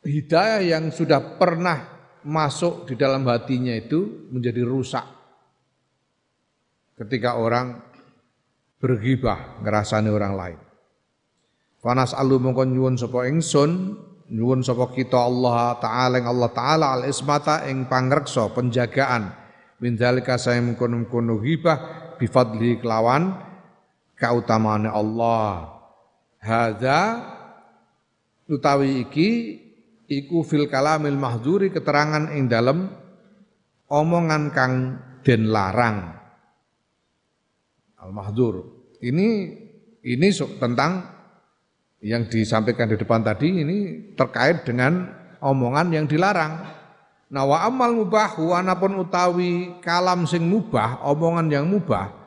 hidayah yang sudah pernah masuk di dalam hatinya itu menjadi rusak. Ketika orang bergibah ngerasani orang lain. Panas alu mongkon nyuwun sapa ingsun, nyuwun sapa kita Allah taala ing Allah taala al ismata ing pangreksa penjagaan min zalika saya mengkono-kono ghibah bifadli kelawan kautamaane Allah. Hadza utawi iki iku fil kalamil mahdzuri keterangan ing dalem omongan kang den larang. Al mahdzur ini ini tentang yang disampaikan di depan tadi ini terkait dengan omongan yang dilarang. Nah wa amal mubah wanapun utawi kalam sing mubah omongan yang mubah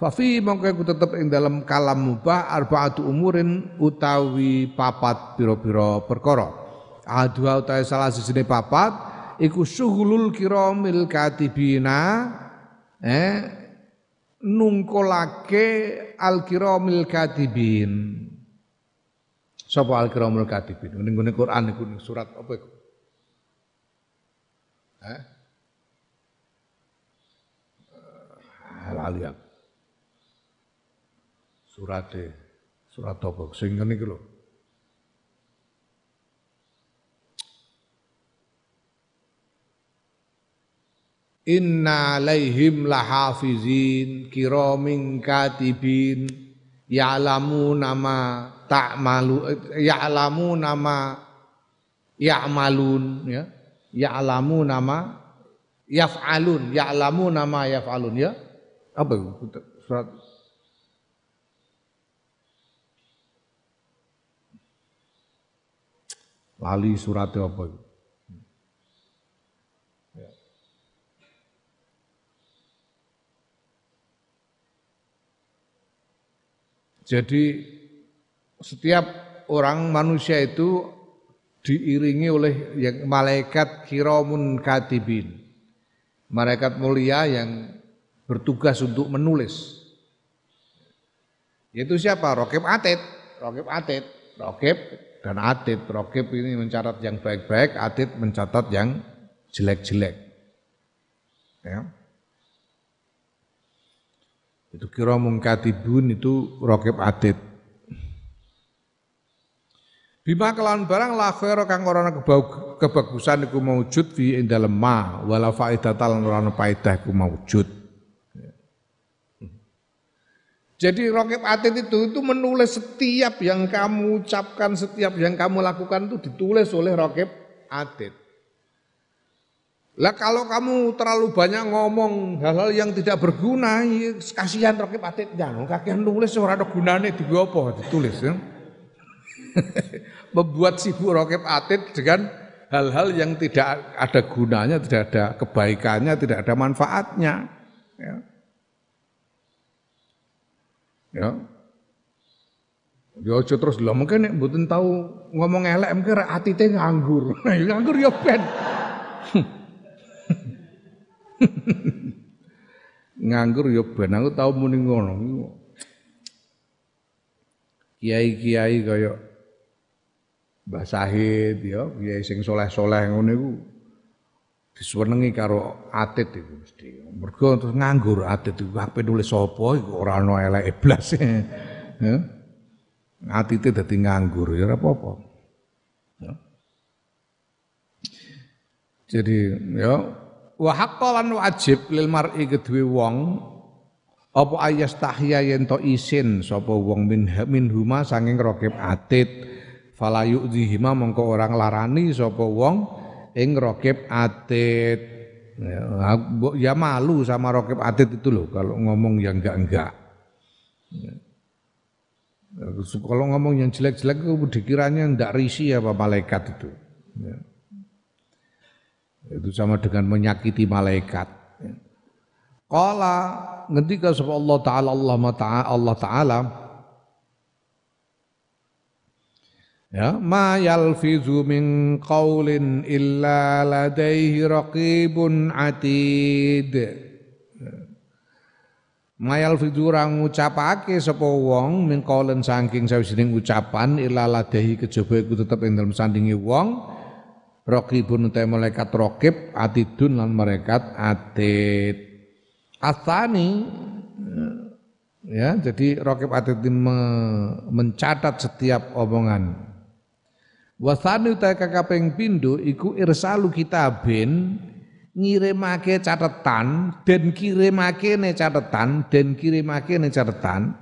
Fafi mongko tetep ing dalam kalam mubah arbaatu umurin utawi papat piro-piro perkara adwa utawi salah sijine papat iku syughulul kiramil katibina eh nungkolake al-kiramil katibin. Sapa al-kiramul katibin? Ning ngene Quran iku surat apa iku? Eh? Lali aku. Surate surat apa? Sing ngene iki lho. Inna alaihim lahafizin kiramin katibin ya'lamu nama ta'malu ya'lamu nama ya'malun ya ya'lamu nama yaf'alun ya'lamu nama yaf'alun ya apa surat lali surat apa itu Jadi setiap orang manusia itu diiringi oleh yang malaikat kiramun katibin. Malaikat mulia yang bertugas untuk menulis. Itu siapa? Rokib Atid. Rokib Atid. Rokib dan Atid. Rokib ini mencatat yang baik-baik, Atid mencatat yang jelek-jelek. Ya. Itu kira mungkatibun itu rokib adit. Bima kelawan barang la khaira kang ora kebagusan iku maujud fi ing dalem ma wala faidatal ora ana faedah iku maujud. Jadi rokib atit itu itu menulis setiap yang kamu ucapkan, setiap yang kamu lakukan itu ditulis oleh rokib atit. Lah kalau kamu terlalu banyak ngomong hal-hal yang tidak berguna, ya kasihan Rokib Atid jangan kakian nulis ora ada gunane apa ditulis ya. Membuat sibuk Rokib Atid dengan hal-hal yang tidak ada gunanya, tidak ada kebaikannya, tidak ada manfaatnya. Ya. Ya. Ya aja terus lho mungkin nek tahu ngomong elek mungkin atite nganggur. nganggur ya ben. Nganggur ya ben aku tau muni ngono. Kiai-kiai kaya Mbah Sahid ya, kiai sing soleh-soleh ngono iku disenengi karo atit iku mesti. Mergo terus nganggur atit iku ape nulis sapa iku ora ana eleke blas. Ya. Atite dadi nganggur ya ora apa-apa. Ya. Jadi ya Wa wajib lil mar'i kedue wong apa ayas tahya yen to isin sapa wong min min huma sanging rokib atit fala yu'dhihima mongko orang larani sapa wong ing rokib atit ya, ya malu sama rokib atit itu loh kalau ngomong yang enggak-enggak ya. kalau ngomong yang jelek-jelek itu dikiranya ndak risi apa malaikat itu ya. Itu sama dengan menyakiti malaikat. Qala ngendika sapa Allah taala Allah taala Allah taala Ya, ma yalfizu min qaulin illa ladaihi raqibun atid. Ma yalfizu ora ngucapake sapa wong min qaulin saking sawijining ucapan illa ladaihi kejaba iku tetep ing dalem sandinge wong Rokibun utai malaikat rokib atidun lan malaikat atid. Asani ya jadi rokib atid me, mencatat setiap omongan. Wasani utai kakapeng pindu iku irsalu kitabin ngirimake catatan dan kirimake ne catatan dan kirimake ne catatan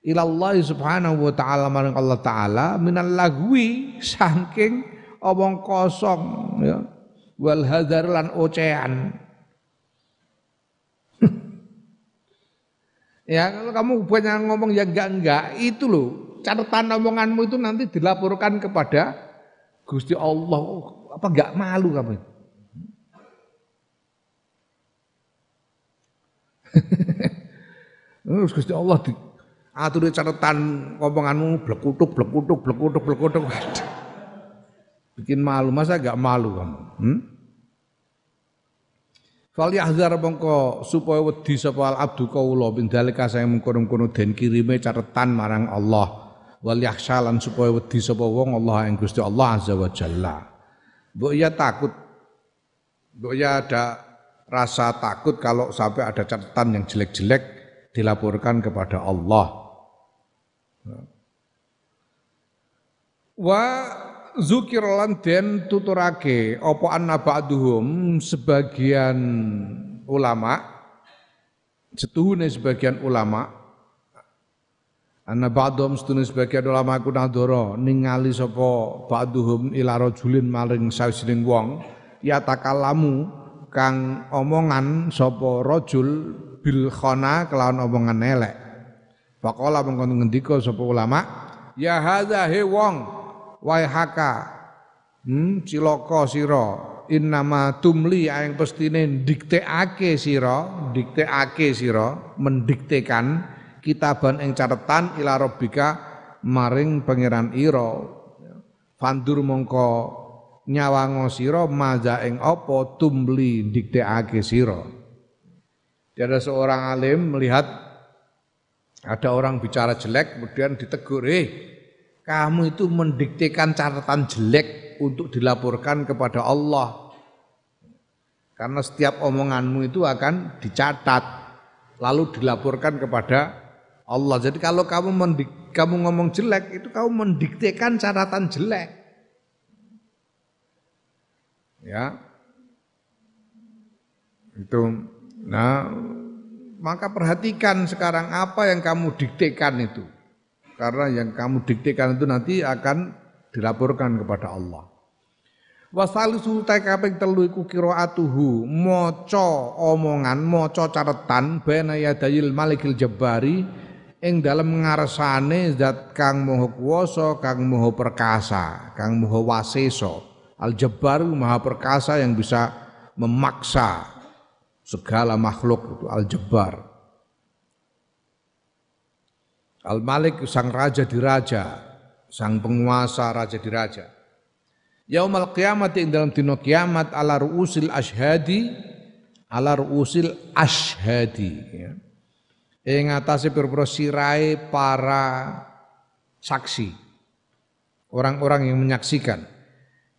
ilallah subhanahu wa ta'ala marang Allah ta'ala minal lagwi saking omong kosong ya. Wal hadar lan ocehan. Ya kalau kamu banyak ngomong yang enggak-enggak. Itu loh catatan omonganmu itu nanti dilaporkan kepada Gusti Allah apa enggak malu kamu Terus Gusti Allah di atur catatan omonganmu blekutuk blekutuk blekutuk blekutuk Bikin malu, masa gak malu kamu? Hmm? Fal yahzar mongko supaya wedi sapa al abdu kaula bin dalika saya mengkono-kono den kirime catetan marang Allah. Wal yakhshalan supaya wedi sapa wong Allah ing Gusti Allah azza wa jalla. Mbok ya takut. Mbok ya ada rasa takut kalau sampai ada catatan yang jelek-jelek dilaporkan kepada Allah. Wa zukir lan den tuturake apa anna ba'duhum sebagian ulama setuhune sebagian ulama anna ba'dhum setuhune sebagian ulama ku nadoro ningali sapa ba'duhum ila rajulin maring sawijining wong ya takalamu kang omongan sapa rajul bil khana kelawan omongan elek. Faqala mengko ngendika sapa ulama ya hadza he wong waihaka hmm, cilaka sira innama tumli aing pestine dikteake sira dikteake sira mendiktekan kitaban ing catetan ila rabbika maring pangeran ira fandur mongko nyawango sira maza ing apa tumli dikteake sira ada seorang alim melihat ada orang bicara jelek kemudian ditegur eh kamu itu mendiktekan catatan jelek untuk dilaporkan kepada Allah. Karena setiap omonganmu itu akan dicatat lalu dilaporkan kepada Allah. Jadi kalau kamu mendik, kamu ngomong jelek itu kamu mendiktekan catatan jelek. Ya. Itu nah maka perhatikan sekarang apa yang kamu diktekan itu. Karena yang kamu diktekan itu nanti akan dilaporkan kepada Allah. Wasali sultai kaping telu iku qiraatuhu maca omongan maca caretan bena yadayil malikil jabari ing dalem ngarsane zat kang maha kuwasa kang maha perkasa kang maha wasesa al jabbar maha perkasa yang bisa memaksa segala makhluk itu al jabbar Al-Malik sang raja di raja, sang penguasa raja di raja. Yaumal kiamat ing dalam dino kiamat ala ruusil ashadi ala ruusil ashadi ya. Ing atase pira sirai para saksi. Orang-orang yang menyaksikan.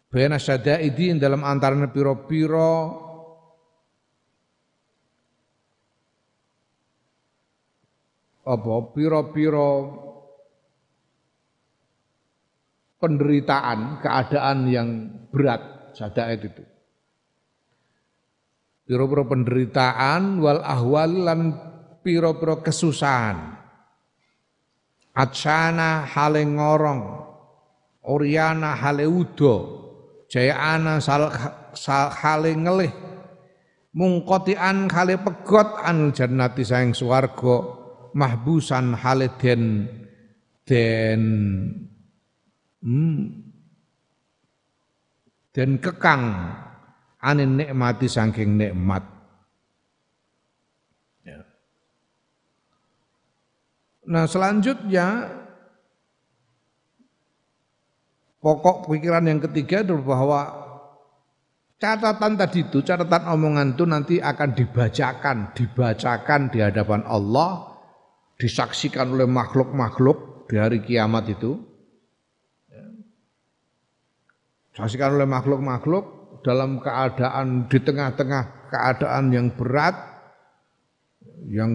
Bayana syadaidi dalam antara piro-piro apa piro-piro penderitaan, keadaan yang berat sadaid itu. Piro-piro penderitaan wal ahwal lan piro-piro kesusahan. Atsana hale ngorong, Oriana hale udo, Jayana sal, sal hale ngelih, mungkotian hale pegot an jannati sayang swarga mahbusan hale den den hmm, den kekang anin nikmati saking nikmat ya. Nah selanjutnya pokok pikiran yang ketiga adalah bahwa catatan tadi itu, catatan omongan itu nanti akan dibacakan, dibacakan di hadapan Allah disaksikan oleh makhluk-makhluk di hari kiamat itu. Disaksikan oleh makhluk-makhluk dalam keadaan di tengah-tengah keadaan yang berat, yang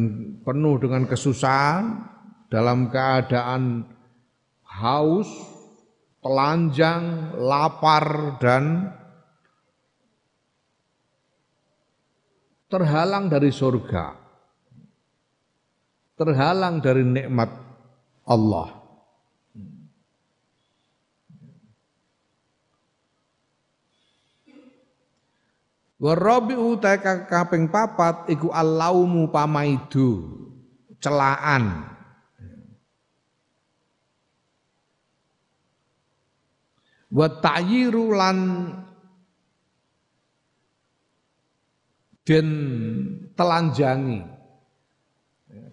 penuh dengan kesusahan, dalam keadaan haus, telanjang, lapar dan terhalang dari surga terhalang dari nikmat Allah. Warabi utai kaping papat iku alaumu pamaidu celaan. wa ta'yiru lan den telanjangi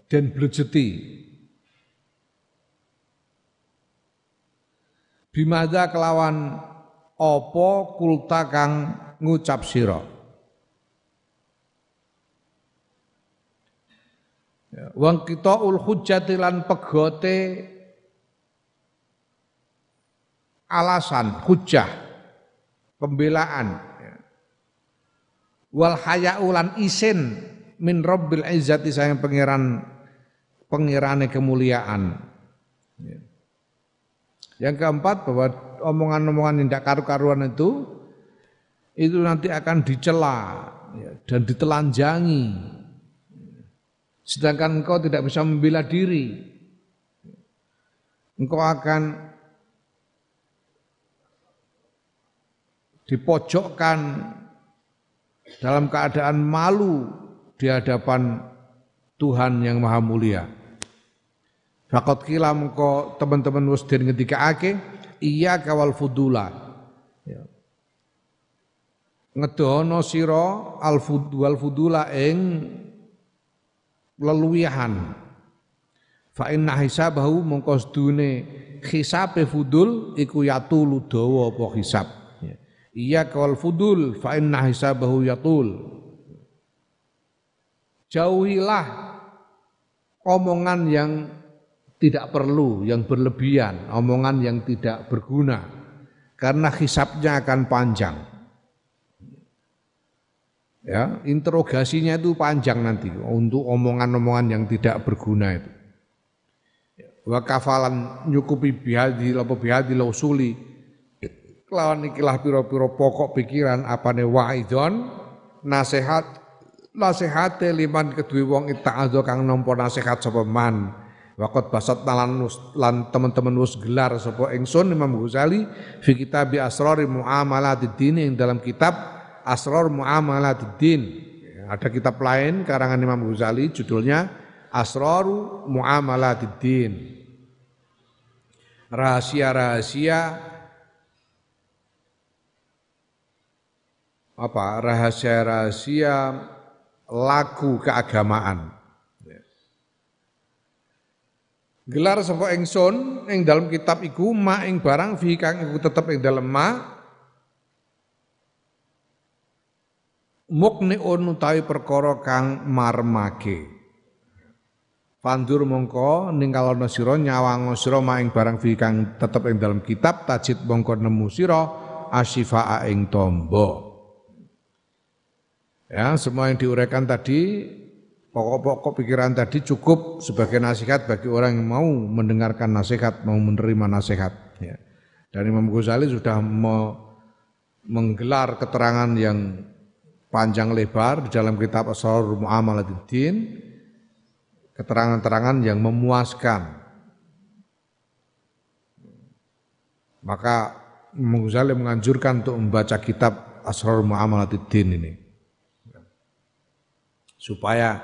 den blujuti. Bimada kelawan opo kulta kang ngucap siro ya, wong kita ul hujjatilan pegote alasan hujjah pembelaan. Wal hayaulan isin min rabbil izzati sayang pangeran pengirane kemuliaan. Ya. yang keempat bahwa omongan-omongan yang tidak karu-karuan itu itu nanti akan dicela ya, dan ditelanjangi. Sedangkan engkau tidak bisa membela diri. Engkau akan dipojokkan dalam keadaan malu di hadapan Tuhan yang Maha Mulia. Fakot kila mengko teman-teman wis den ake iya kawal fudula. Ya. Ngedono sira al fudul fudula ing leluwihan. Fa inna hisabahu mongko sedune hisabe fudul iku yatulu dawa apa hisab. Ya. Iya kawal fudul fa inna hisabahu yatul. Jauhilah omongan yang tidak perlu, yang berlebihan, omongan yang tidak berguna. Karena hisapnya akan panjang. Ya, interogasinya itu panjang nanti untuk omongan-omongan yang tidak berguna itu. Wa kafalan nyukupi bihadi lapo bihadi lausuli kelawan ikilah piro-piro pokok pikiran apane waidon nasihat nasihate liman kedue wong ita'adho kang nampa nasihat sapa man Wakot basat lan lan teman-teman wis gelar sapa ingsun Imam Ghazali fi kitab Asrar Muamalatid Din yang dalam kitab Asrar Muamalatid Din. Ada kitab lain karangan Imam Ghazali judulnya Asrar Muamalatid Din. Rahasia-rahasia apa? Rahasia-rahasia laku keagamaan. Gelar sapa ingsun ing dalam kitab iku ma ing barang fi kang iku tetep ing dalem ma mukniun utawi perkara kang marmake. Pandur mongko ningkalono sira nyawang sira ma ing barang fi kang tetep ing dalam kitab tajid mongko nemu sira asyifa ing tombo. Ya, semua yang diuraikan tadi Pokok-pokok pikiran tadi cukup sebagai nasihat bagi orang yang mau mendengarkan nasihat, mau menerima nasihat. Ya. Dan Imam Ghazali sudah me menggelar keterangan yang panjang lebar di dalam kitab Asrar Mu'amaladdin, keterangan-keterangan yang memuaskan. Maka Imam Ghazali menganjurkan untuk membaca kitab Asrar Mu'amaladdin ini. Supaya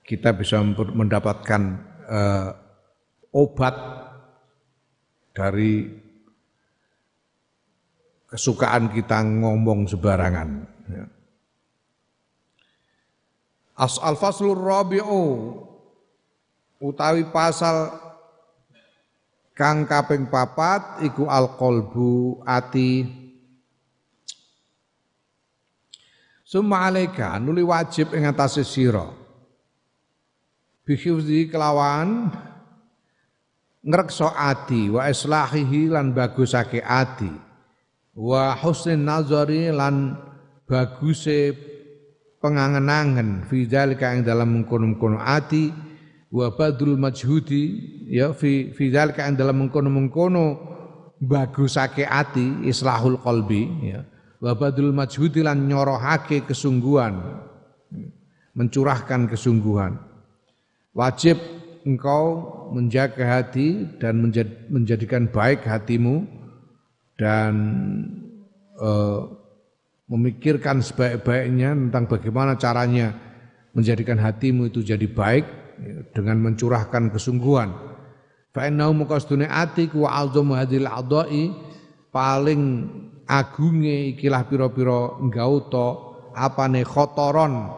kita bisa mendapatkan uh, obat dari kesukaan kita ngomong sebarangan. Ya. As al faslur rabi'u utawi pasal kang kaping papat iku al qalbu ati Summa alaika nuli wajib ing atase sira. Bihifzi kelawan ngrekso ati wa islahihi lan bagusake ati wa husnin nazari lan baguse pengangen-angen fi dzalika ing dalam mengkono-mengkono ati wa badrul majhudi ya fi fi dzalika ing dalam mengkono-mengkono bagusake ati islahul qalbi ya wa badrul majhudi lan nyorohake kesungguhan mencurahkan kesungguhan Wajib engkau menjaga hati dan menjadikan baik hatimu dan uh, memikirkan sebaik-baiknya tentang bagaimana caranya menjadikan hatimu itu jadi baik dengan mencurahkan kesungguhan. Fa innahu wa hadil adai paling agunge ikilah pira-pira nggauta apane khotoron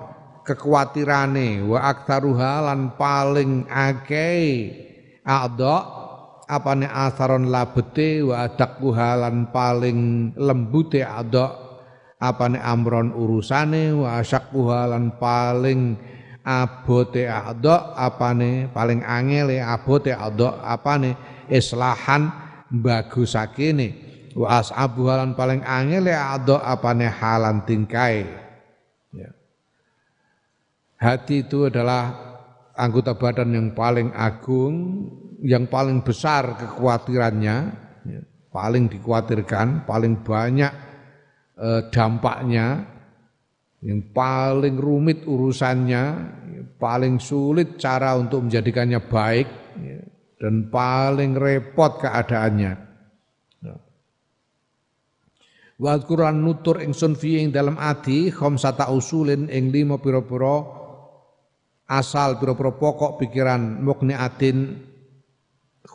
kekhwatirane wa aktsaruha lan paling akeh. Adha apane asaron labete wa adakuha lan paling lembute adha apane amron urusane wa asyakuha lan paling abote adok apane paling angele abote adok apane islahan bagusakene wa as'abu halan paling angele adok apane halan tingkai ya. hati itu adalah anggota badan yang paling agung yang paling besar kekhawatirannya ya, paling dikhawatirkan paling banyak eh, dampaknya yang paling rumit urusannya, paling sulit cara untuk menjadikannya baik, ya, dan paling repot keadaannya. Wa Quran nutur ingsun fi ing dalam ati khamsata usulin ing lima pira-pira asal pira-pira pokok pikiran mukniatin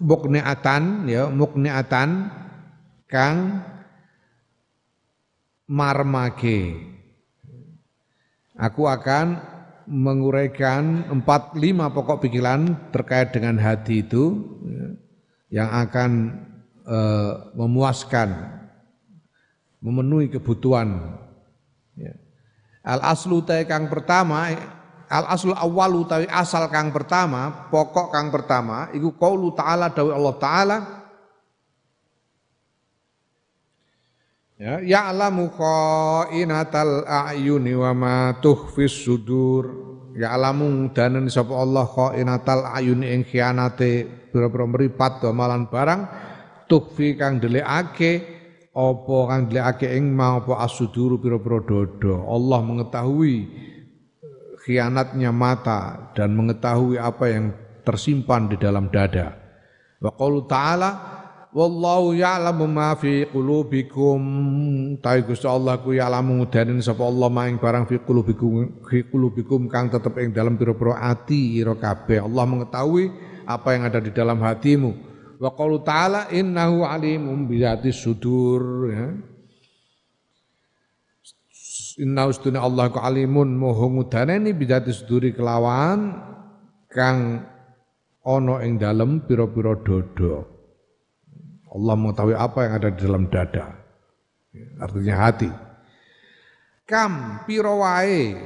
mukniatan ya mukniatan kang marmake. Aku akan menguraikan empat lima pokok pikiran terkait dengan hati itu ya, yang akan uh, memuaskan, memenuhi kebutuhan. Ya. Al aslu kang pertama, al aslu awal utawi asal kang pertama, pokok kang pertama, iku qaulu ta'ala dawi Allah Ta'ala Ya, ya'lamu khainatal a'yuni wa ma tukhfis sudur. Ya'lamu danen sapa Allah khainatal a'yuni ing khianate pira-pira mripat malan barang tukhfi kang delikake apa kang delikake ing ma apa asuduru pira-pira dodo. Allah mengetahui khianatnya mata dan mengetahui apa yang tersimpan di dalam dada. Wa qaulu ta'ala Wallahu ya'lamu ma fi qulubikum. Ta Gusti Allah ku ya'lamu danen sapa Allah maing barang fi qulubikum fi qulubikum kang tetep ing dalam pira-pira ati ira kabeh. Allah mengetahui apa yang ada di dalam hatimu. Wa qaulu ta'ala innahu alimum bi sudur ya. Inna ustuna Allah ku alimun moho ngudaneni bidati suduri kelawan kang ana ing dalem pira-pira dodo. Allah mengetahui apa yang ada di dalam dada. Artinya hati. Kam piro wae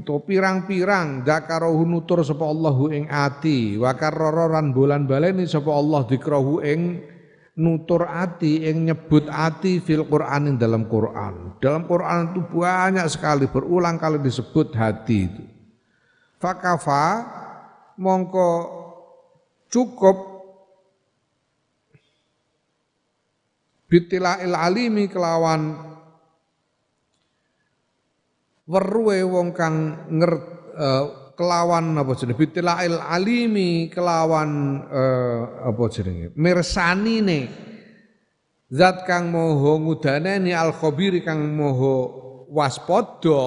atau pirang-pirang dakarohu nutur sapa Allahu ing ati wa karroran bulan baleni sapa Allah dikrahu ing nutur ati ing nyebut ati fil Quran ing dalam Quran. Dalam Quran itu banyak sekali berulang kali disebut hati itu. Fakafa mongko cukup bitila'il alimi kelawan weruhe wong kang nger uh, kelawan apa jenenge? Bitila'il alimi kelawan uh, apa jenenge? Mirsanine. Zat kang moho ngudaneni al khabiri kang moho waspada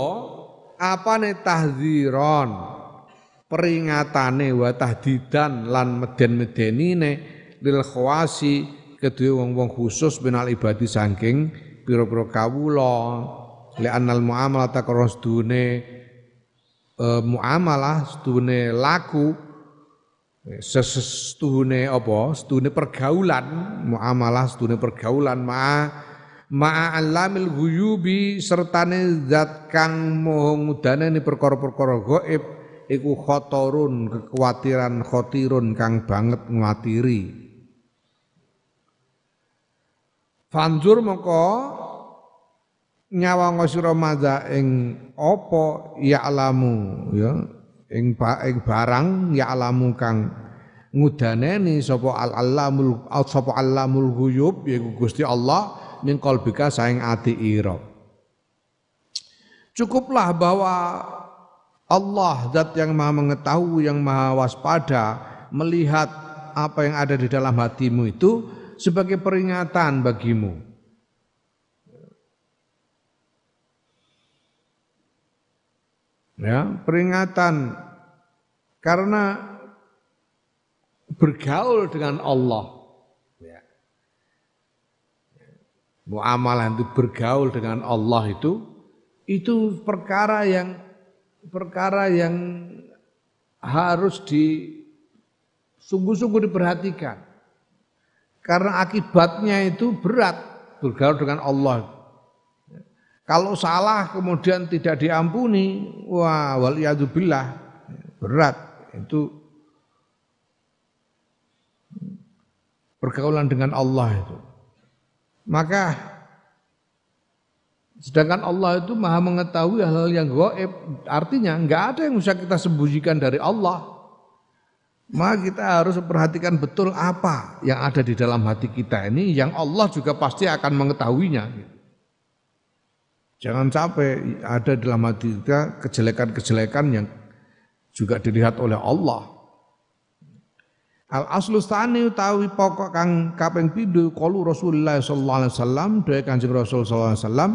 apane tahdziron peringatane wa tahdidan lan meden-medenine lil khawasi kedua wong-wong khusus benal ibadi saking pira-pira kawula li anal muamalah takron sedune e, muamalah sedune laku sestuhune apa? Sedune pergaulan muamalah sedune pergaulan ma ma alamil ghuyubi sertane zat kang moho ngudane perkara-perkara gaib iku khotorun kekhawatiran khotirun kang banget nguatiri. Fanzur moko nyawang sira madza ing apa? Ya alamu ya. Ing ba, ing barang ya alamu kang ngudaneni sapa al alamul sapa alamul ghuyub yaiku Gusti Allah ning kalbika saing ati ira. Cukuplah bahwa Allah zat yang maha mengetahui yang maha waspada melihat apa yang ada di dalam hatimu itu sebagai peringatan bagimu. Ya, peringatan karena bergaul dengan Allah. Ya. Muamalah itu bergaul dengan Allah itu itu perkara yang perkara yang harus di sungguh-sungguh diperhatikan. Karena akibatnya itu berat bergaul dengan Allah. Kalau salah kemudian tidak diampuni, wah waliyadzubillah. berat itu pergaulan dengan Allah itu. Maka sedangkan Allah itu maha mengetahui hal-hal yang gaib, artinya nggak ada yang bisa kita sembunyikan dari Allah. Maka kita harus perhatikan betul apa yang ada di dalam hati kita ini yang Allah juga pasti akan mengetahuinya. Jangan sampai ada dalam hati kita kejelekan-kejelekan yang juga dilihat oleh Allah. Al aslu stani utawi pokok kang kaping pindho qalu Rasulullah sallallahu alaihi wasallam dhewe Kanjeng Rasul sallallahu alaihi wasallam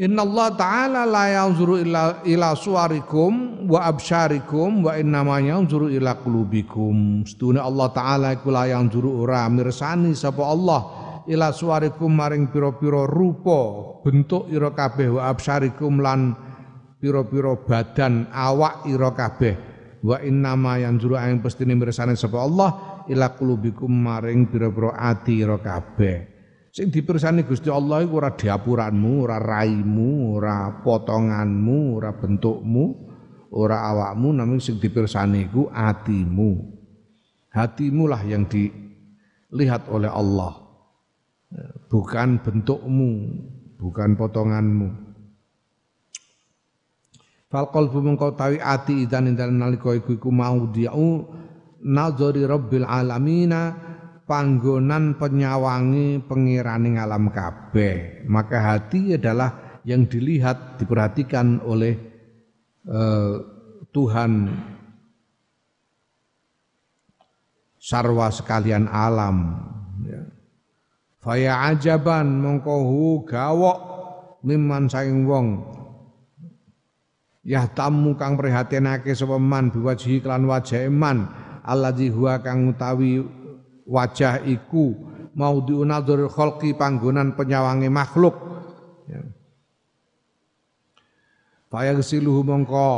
Inna Allah Ta'ala la yanzuru ila, ila suarikum wa absyarikum wa inna ma yanzuru ila qulubikum. Setune Allah Ta'ala iku la yanzuru ora mirsani sapa Allah ila suarikum maring pira-pira rupa bentuk ira kabeh wa absyarikum lan pira-pira badan awak ira kabeh wa innama yanzuru ing pestine mirsani sapa Allah ila qulubikum maring pira-pira ati ira kabeh Sing dipirsani Gusti Allah iku ora diapuranmu, ora raimu, ora potonganmu, ora bentukmu, ora awakmu, namun sing dipirsani iku atimu. Hatimu lah yang dilihat oleh Allah. Bukan bentukmu, bukan potonganmu. Fal qalbu mengkau tawi ati idan idan nalika iku iku mau diau nazari rabbil alamina panggonan penyawangi pengiraning alam kabeh. Maka hati adalah yang dilihat, diperhatikan oleh uh, Tuhan sarwa sekalian alam. Ya. Faya ajaban mongkohu gawok miman saing wong. Yah tamu kang prihatinake sapa man biwajhi klan wajah man. Alladzi huwa kang utawi wajah iku mau diunadzur kholqi panggonan penyawangi makhluk. Ya. Fayagsiluhu mongko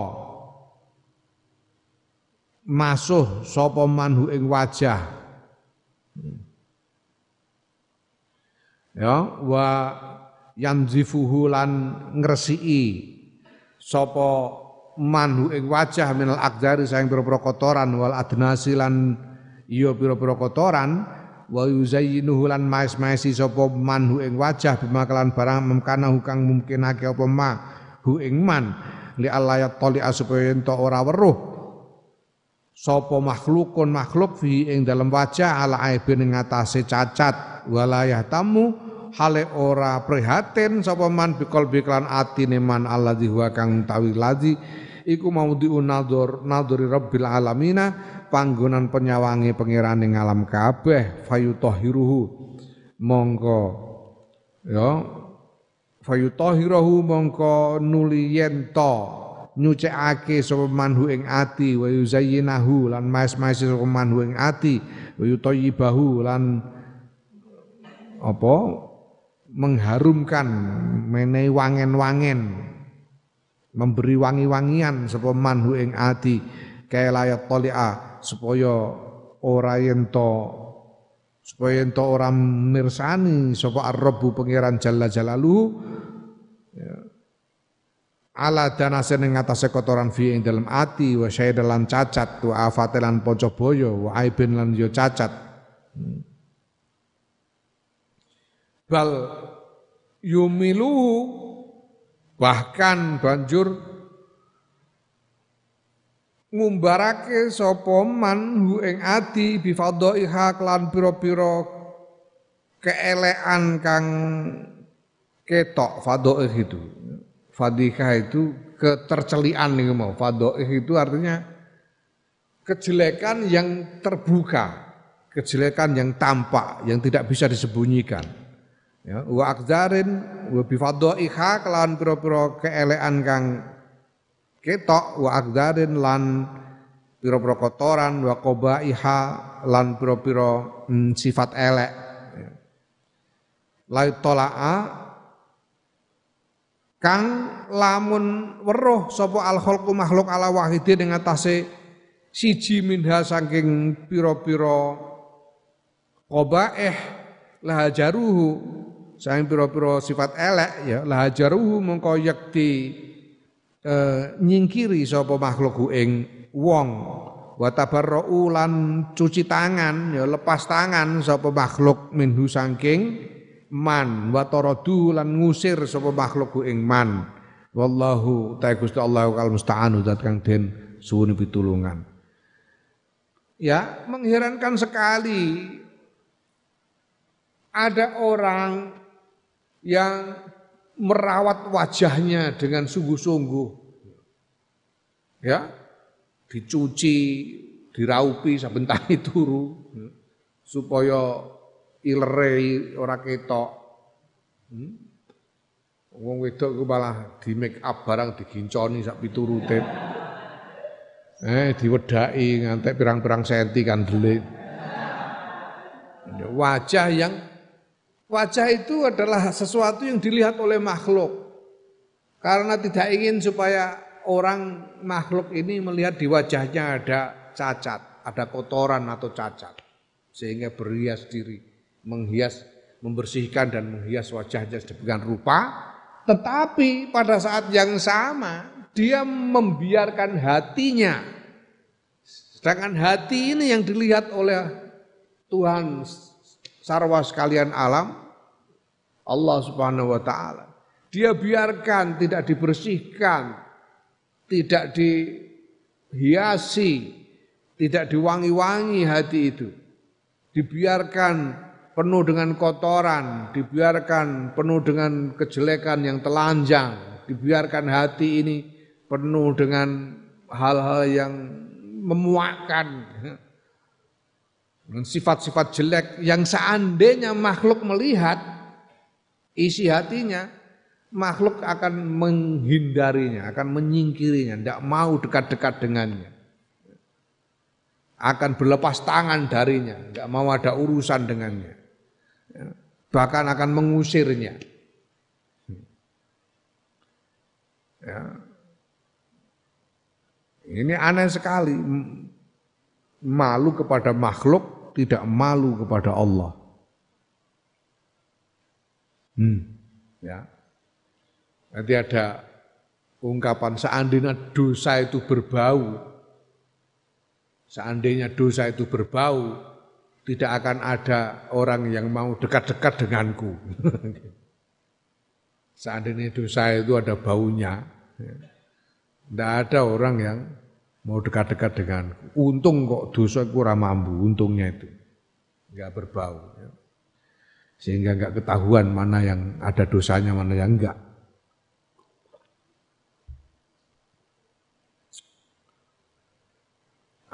masuh sapa manhu ing wajah ya wa yanzifuhu lan ngresiki sapa manhu ing wajah minal akdari sayang pira kotoran wal adnasi lan iya pira-pira kotoran wa yuzayyinuhu lan maes-maesi sapa man hu ing wajah bima kelan barang memkana kang mungkinake apa ma hu ing man li Allah tali supaya ora weruh sapa makhlukun makhluk fi ing dalam wajah ala aibin ing atase cacat. Walayah tamu hale ora prihatin sapa man bikol biklan atine man alladzi huwa kang tawi ladzi iku mau diunador nadori rabbil alamina panggonan penyawangi pengirane alam kabeh fayutahiruhu mongko ya fayutahiruhu mongko nuli yento nyucikake sapa manhu ing ati wa yuzayyinahu lan mas-mas sapa manhu ing ati wa yutayyibahu lan apa mengharumkan menehi wangen-wangen memberi wangi-wangian sapa manhu ing ati kaya layak tolia supaya ora yento supaya ento ora mirsani sapa ar-rabbu pangeran jalla jalalu ya. Ala danase ning atase kotoran fi ing dalam ati wa syaidalan cacat wa afatelan ponco boyo wa aibin lan yo cacat hmm. bal yumilu Bahkan banjur ngumbarake sapa man hu ing ati bi fadhaiha klan pira-pira keelekan kang ketok fadhaih itu. Fadhika itu ketercelian nih mau. Fadhaih itu artinya kejelekan yang terbuka, kejelekan yang tampak, yang tidak bisa disembunyikan ya wa akzarin wa bi fadhaiha kelawan pira-pira keelekan kang ketok wa akzarin lan pira-pira kotoran wa qabaiha lan pira-pira mm, sifat elek ya. la tolaa kang lamun weruh sapa al khalqu makhluk ala wahidin ing atase siji minha saking pira-pira qabaih lahajaruhu. Saing pira-pira sifat elek ya lahajaruhu mongko yakti eh, nyingkiri sapa makhluk ing wong. Wa tabarra'u lan cuci tangan ya lepas tangan sapa makhluk minhu saking man wa taradu lan ngusir sapa makhluk ing man wallahu ta Gusti Allah kal musta'anu zat kang den suwuni pitulungan ya mengherankan sekali ada orang yang merawat wajahnya dengan sungguh-sungguh. Ya, dicuci, diraupi saben turu supaya ilere ora ketok. Hmm? Wong wedok ku malah di make up barang diginconi sak piturute. Eh diwedaki ngantek pirang-pirang senti kan delik. Wajah yang Wajah itu adalah sesuatu yang dilihat oleh makhluk. Karena tidak ingin supaya orang makhluk ini melihat di wajahnya ada cacat, ada kotoran atau cacat. Sehingga berhias diri, menghias, membersihkan dan menghias wajahnya sedemikian rupa. Tetapi pada saat yang sama, dia membiarkan hatinya. Sedangkan hati ini yang dilihat oleh Tuhan sarwa sekalian alam Allah Subhanahu wa taala. Dia biarkan tidak dibersihkan, tidak dihiasi, tidak diwangi-wangi hati itu. Dibiarkan penuh dengan kotoran, dibiarkan penuh dengan kejelekan yang telanjang, dibiarkan hati ini penuh dengan hal-hal yang memuakkan sifat-sifat jelek yang seandainya makhluk melihat isi hatinya, makhluk akan menghindarinya, akan menyingkirinya, tidak mau dekat-dekat dengannya. Akan berlepas tangan darinya, tidak mau ada urusan dengannya. Bahkan akan mengusirnya. Ya. Ini aneh sekali. Malu kepada makhluk, tidak malu kepada Allah. Hmm. Ya. Nanti ada ungkapan seandainya dosa itu berbau, seandainya dosa itu berbau, tidak akan ada orang yang mau dekat-dekat denganku. seandainya dosa itu ada baunya, tidak ada orang yang mau dekat-dekat denganku. Untung kok dosa kurang mampu, untungnya itu. Enggak berbau. Ya sehingga enggak ketahuan mana yang ada dosanya mana yang enggak.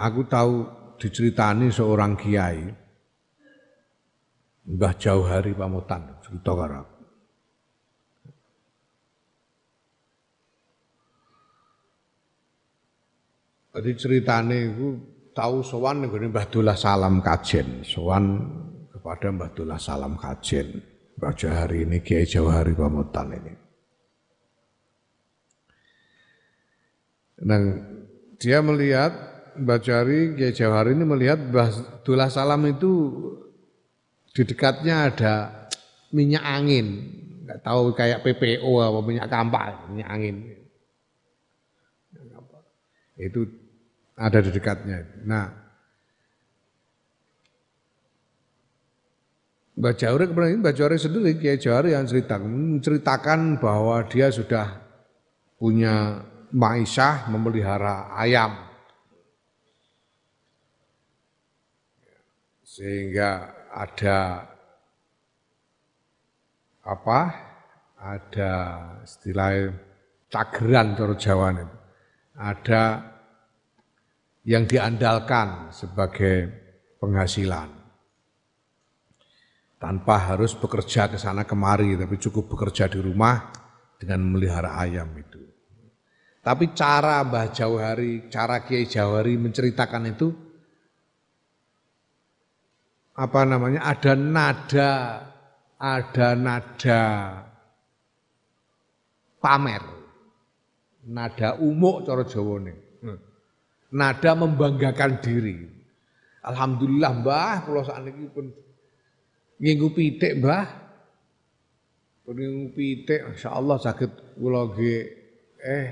Aku tahu diceritani seorang kiai Mbah Jauhari Pamutan cerita karo. Jadi ceritane iku tahu sowan ning Mbah Dullah Salam Kajen, sowan kepada Mbah Dullah Salam Kajen. Mbah Jahari ini Kiai Jawahari Pamutan ini. Nah, dia melihat Mbah Jahari Kiai Jawahari ini melihat Mbah Dullah Salam itu di dekatnya ada minyak angin. Enggak tahu kayak PPO apa minyak kampak, minyak angin. Itu ada di dekatnya. Nah, Mbak Jawari kemudian Mbak Jawari sendiri Kiai Jawari yang ceritakan menceritakan bahwa dia sudah punya maisah memelihara ayam sehingga ada apa? Ada istilah cageran cara Jawa itu ada yang diandalkan sebagai penghasilan. Tanpa harus bekerja ke sana kemari, tapi cukup bekerja di rumah dengan memelihara ayam itu. Tapi cara Mbah Jauhari, cara Kiai Jauhari menceritakan itu apa namanya? Ada nada, ada nada pamer. Nada umuk cara Jawa nih. Nada membanggakan diri. Alhamdulillah Mbah kula sakniki pun nginggu pitik Mbah. Nginggu pitik insyaallah sakit kula eh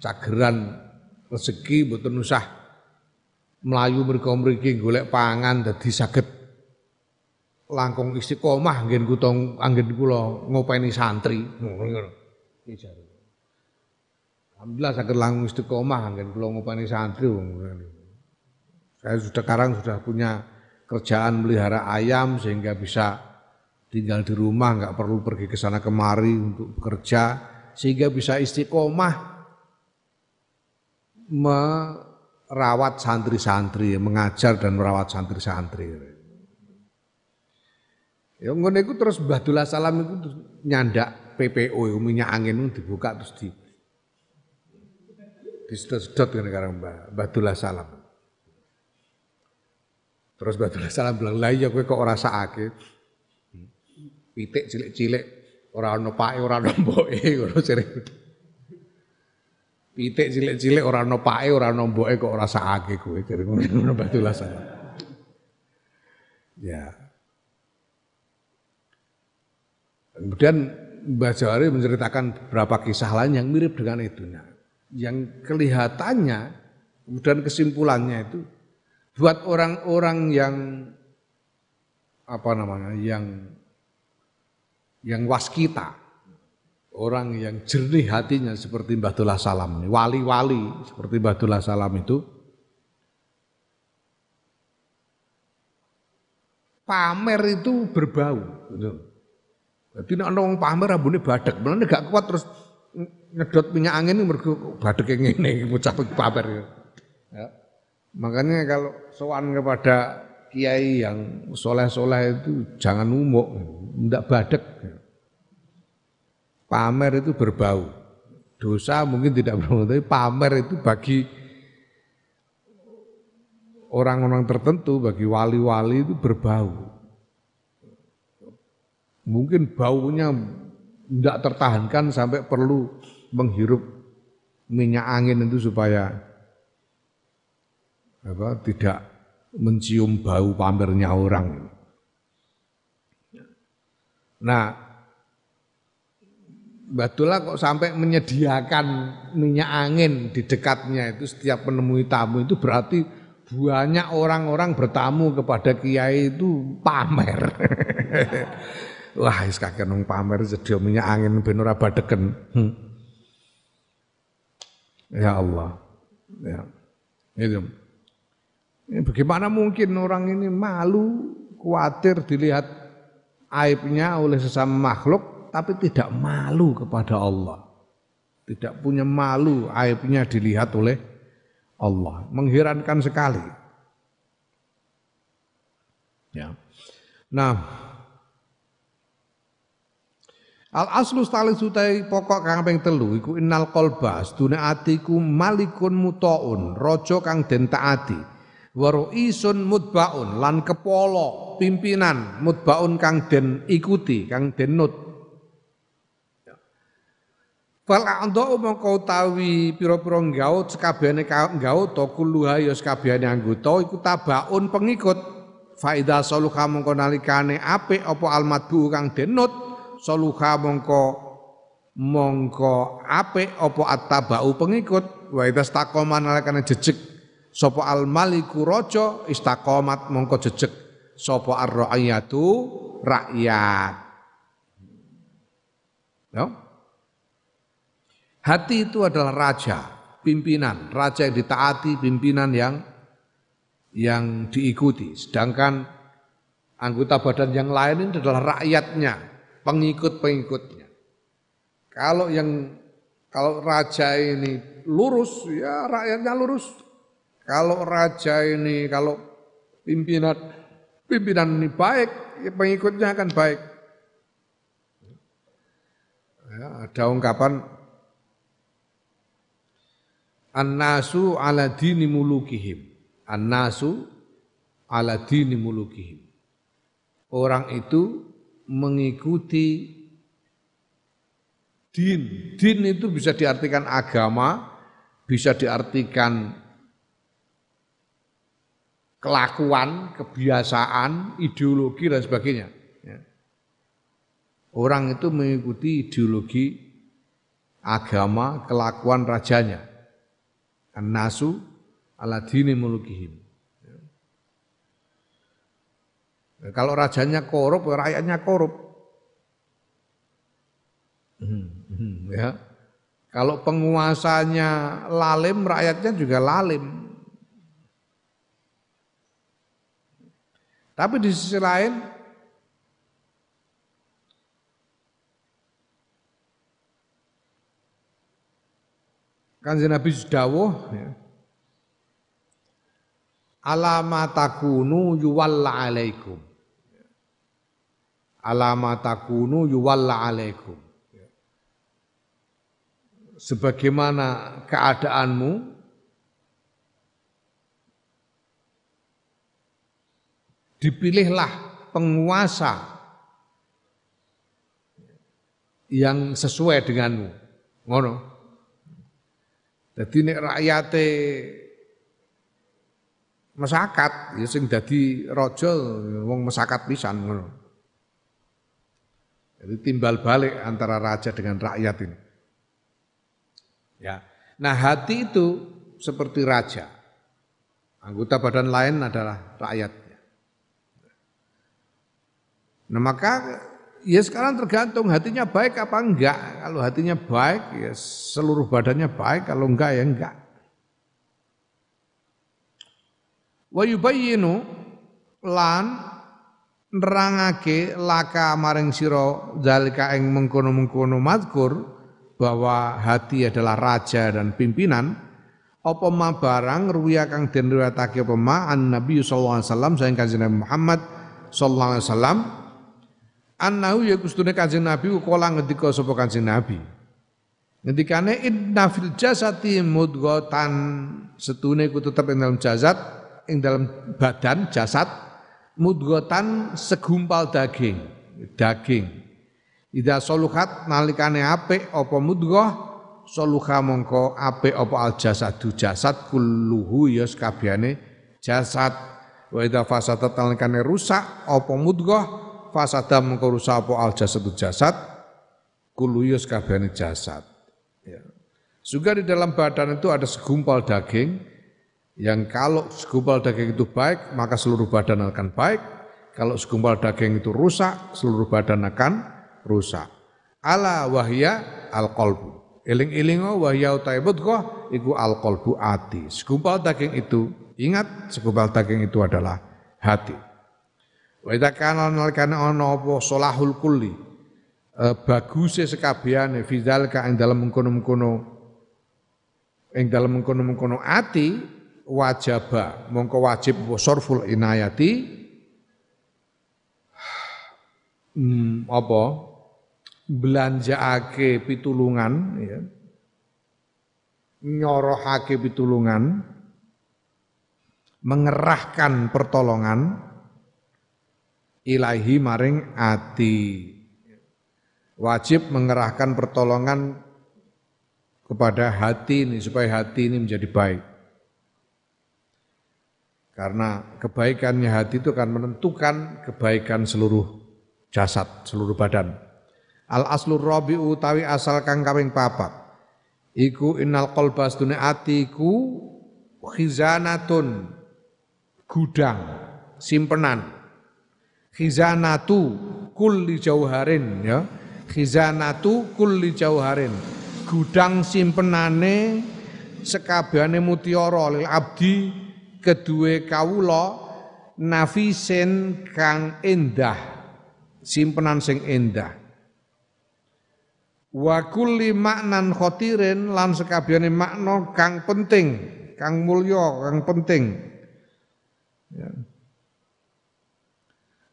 cageran rezeki mboten usah melayu mereka mriki golek pangan dadi saged langkung istiqomah nggen kutha anggen kula ngopeni santri. Ngono Alhamdulillah saged langkung istiqomah anggen kula ngopeni santri. Saya sudah sekarang sudah punya kerjaan melihara ayam sehingga bisa tinggal di rumah nggak perlu pergi ke sana kemari untuk bekerja sehingga bisa istiqomah merawat santri-santri, mengajar dan merawat santri-santri. Ya ngono iku terus Mbah Salam itu nyandak PPO minyak angin dibuka terus di disedot-sedot kan karo Mbah Mbah Salam. Terus Mbah Salam bilang, "Lah iya kowe kok ora sakake?" Pitik cilik-cilik ora ono pake ora ono mboke ngono Pitik cilik-cilik ora ana pake, ora ana mboke kok ora sakake kowe. Jadi ngono Batullah saya. Ya. Kemudian Mbah Jawari menceritakan beberapa kisah lain yang mirip dengan itu. Nah, yang kelihatannya kemudian kesimpulannya itu buat orang-orang yang apa namanya yang yang waskita orang yang jernih hatinya seperti Mbah Dullah Salam wali-wali seperti Mbah Dullah Salam itu pamer itu berbau. Gitu. Jadi nek orang pamer rambutnya badak, benar gak kuat terus nyedot minyak angin mergo yang ini ngucap pamer. Ya. Makanya kalau sowan kepada kiai yang soleh-soleh itu jangan umuk, ndak badek. Pamer itu berbau. Dosa mungkin tidak berbau, tapi pamer itu bagi orang-orang tertentu, bagi wali-wali itu berbau. Mungkin baunya tidak tertahankan sampai perlu menghirup minyak angin itu supaya apa tidak mencium bau pamernya orang. Nah, Batullah kok sampai menyediakan minyak angin di dekatnya itu setiap menemui tamu itu berarti banyak orang-orang bertamu kepada kiai itu pamer. Wah, wis kakek nang pamer sedia minyak angin ben ora badeken. Hmm. Ya Allah. Ya. Itu. Ya, bagaimana mungkin orang ini malu, khawatir dilihat aibnya oleh sesama makhluk tapi tidak malu kepada Allah. Tidak punya malu aibnya dilihat oleh Allah. Mengherankan sekali. Ya. Nah, Al aslu stali sutai pokok kang ping telu iku innal qalba atiku malikun mutaun raja kang den taati wa isun mutbaun lan kepolo pimpinan mutbaun kang den ikuti kang den nut. Fal a'dha'u mongko utawi pira-pira nggaut sekabehane nggaut to kulluha ya sekabehane anggota iku tabaun pengikut. Faida saluha mongko nalikane apik apa almadbu kang denut saluha mongko mongko apik apa attabau pengikut. Wa idza istaqoma nalikane jejeg sapa almaliku raja istaqomat mongko jejeg sapa ar-ra'iyatu rakyat. Ya. Hati itu adalah raja, pimpinan, raja yang ditaati, pimpinan yang yang diikuti. Sedangkan anggota badan yang lain ini adalah rakyatnya, pengikut-pengikutnya. Kalau yang kalau raja ini lurus, ya rakyatnya lurus. Kalau raja ini, kalau pimpinan pimpinan ini baik, ya pengikutnya akan baik. Ya, ada ungkapan An-nasu ala dini mulukihim. An-nasu ala dini mulukihim. Orang itu mengikuti din. Din itu bisa diartikan agama, bisa diartikan kelakuan, kebiasaan, ideologi dan sebagainya. Ya. Orang itu mengikuti ideologi agama, kelakuan rajanya An-nasu ala dini mulukihim. Ya, kalau rajanya korup, rakyatnya korup. Hmm, hmm, ya. Kalau penguasanya lalim, rakyatnya juga lalim. Tapi di sisi lain Kanjeng Nabi dawuh ya. Alamatakunu yuwalla alaikum. Alamatakunu yuwalla alaikum. Sebagaimana keadaanmu dipilihlah penguasa yang sesuai denganmu. Ngono. Jadi nek rakyate masyarakat ya sing dadi raja wong masyarakat pisan ngono. Jadi timbal balik antara raja dengan rakyat ini. Ya. Nah, hati itu seperti raja. Anggota badan lain adalah rakyatnya. Nah, maka Ya sekarang tergantung hatinya baik apa enggak. Kalau hatinya baik ya seluruh badannya baik, kalau enggak ya enggak. Wa yubayyinu lan nerangake laka maring sira zalika ing mengkono-mengkono mazkur bahwa hati adalah raja dan pimpinan apa ma barang ruya kang den riwayatake apa ma an Nabi sallallahu alaihi wasallam saking kanjeng Muhammad sallallahu alaihi wasallam Annahu ya kustune Kanjeng Nabi kala ngendika sapa Kanjeng Nabi. Ngendikane inna fil jasati mudghatan setune ku tetep ing dalam jasad ing dalam badan jasad mudghatan segumpal daging daging Ida soluhat nalikane apik apa mudghah soluha mongko apik apa al jasadu jasad kulluhu ya kabehane jasad wa idza fasadat nalikane rusak apa mudghah fasada mengko rusak apa al jasadu jasad kuluyus kabehane jasad. Ya. Juga di dalam badan itu ada segumpal daging yang kalau segumpal daging itu baik maka seluruh badan akan baik. Kalau segumpal daging itu rusak seluruh badan akan rusak. Ala wahya al qalbu. Iling-ilingo wahya utai kok iku al qalbu ati. Segumpal daging itu ingat segumpal daging itu adalah hati. Wa idza kana nalikane ana apa solahul kulli e, baguse sekabehane fidzalika ing dalem mengkono-mengkono ing dalem mengkono-mengkono ati wajaba mongko wajib sorful inayati hmm, apa belanjaake pitulungan ya nyorohake pitulungan mengerahkan pertolongan ilahi maring ati. Wajib mengerahkan pertolongan kepada hati ini supaya hati ini menjadi baik. Karena kebaikannya hati itu akan menentukan kebaikan seluruh jasad, seluruh badan. Al aslur rabi utawi asal kang kawing papat. Iku innal qalba astune atiku khizanatun gudang simpenan khizanatu kulli jauharin ya khizanatu kulli jauharin gudang simpenane sekabehane mutiara lil abdi kedue kawula nafisen kang endah simpenan sing endah wa kulli maknan khotirin lan sekabehane makna kang penting kang mulya kang penting ya.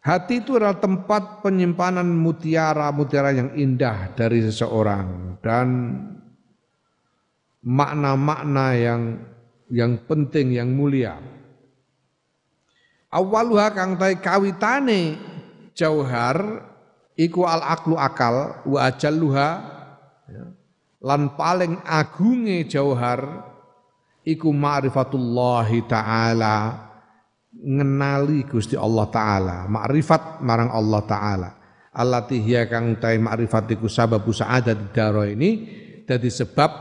Hati itu adalah tempat penyimpanan mutiara-mutiara yang indah dari seseorang dan makna-makna yang yang penting yang mulia. Awaluha kang tai kawitane jauhar iku al aklu akal wa ajalluha ya, lan paling agunge jauhar iku ma'rifatullahi taala ngenali Gusti Allah taala, makrifat marang Allah taala. Allati hiya kang tai makrifat iku sababu sa'adat daro ini dadi sebab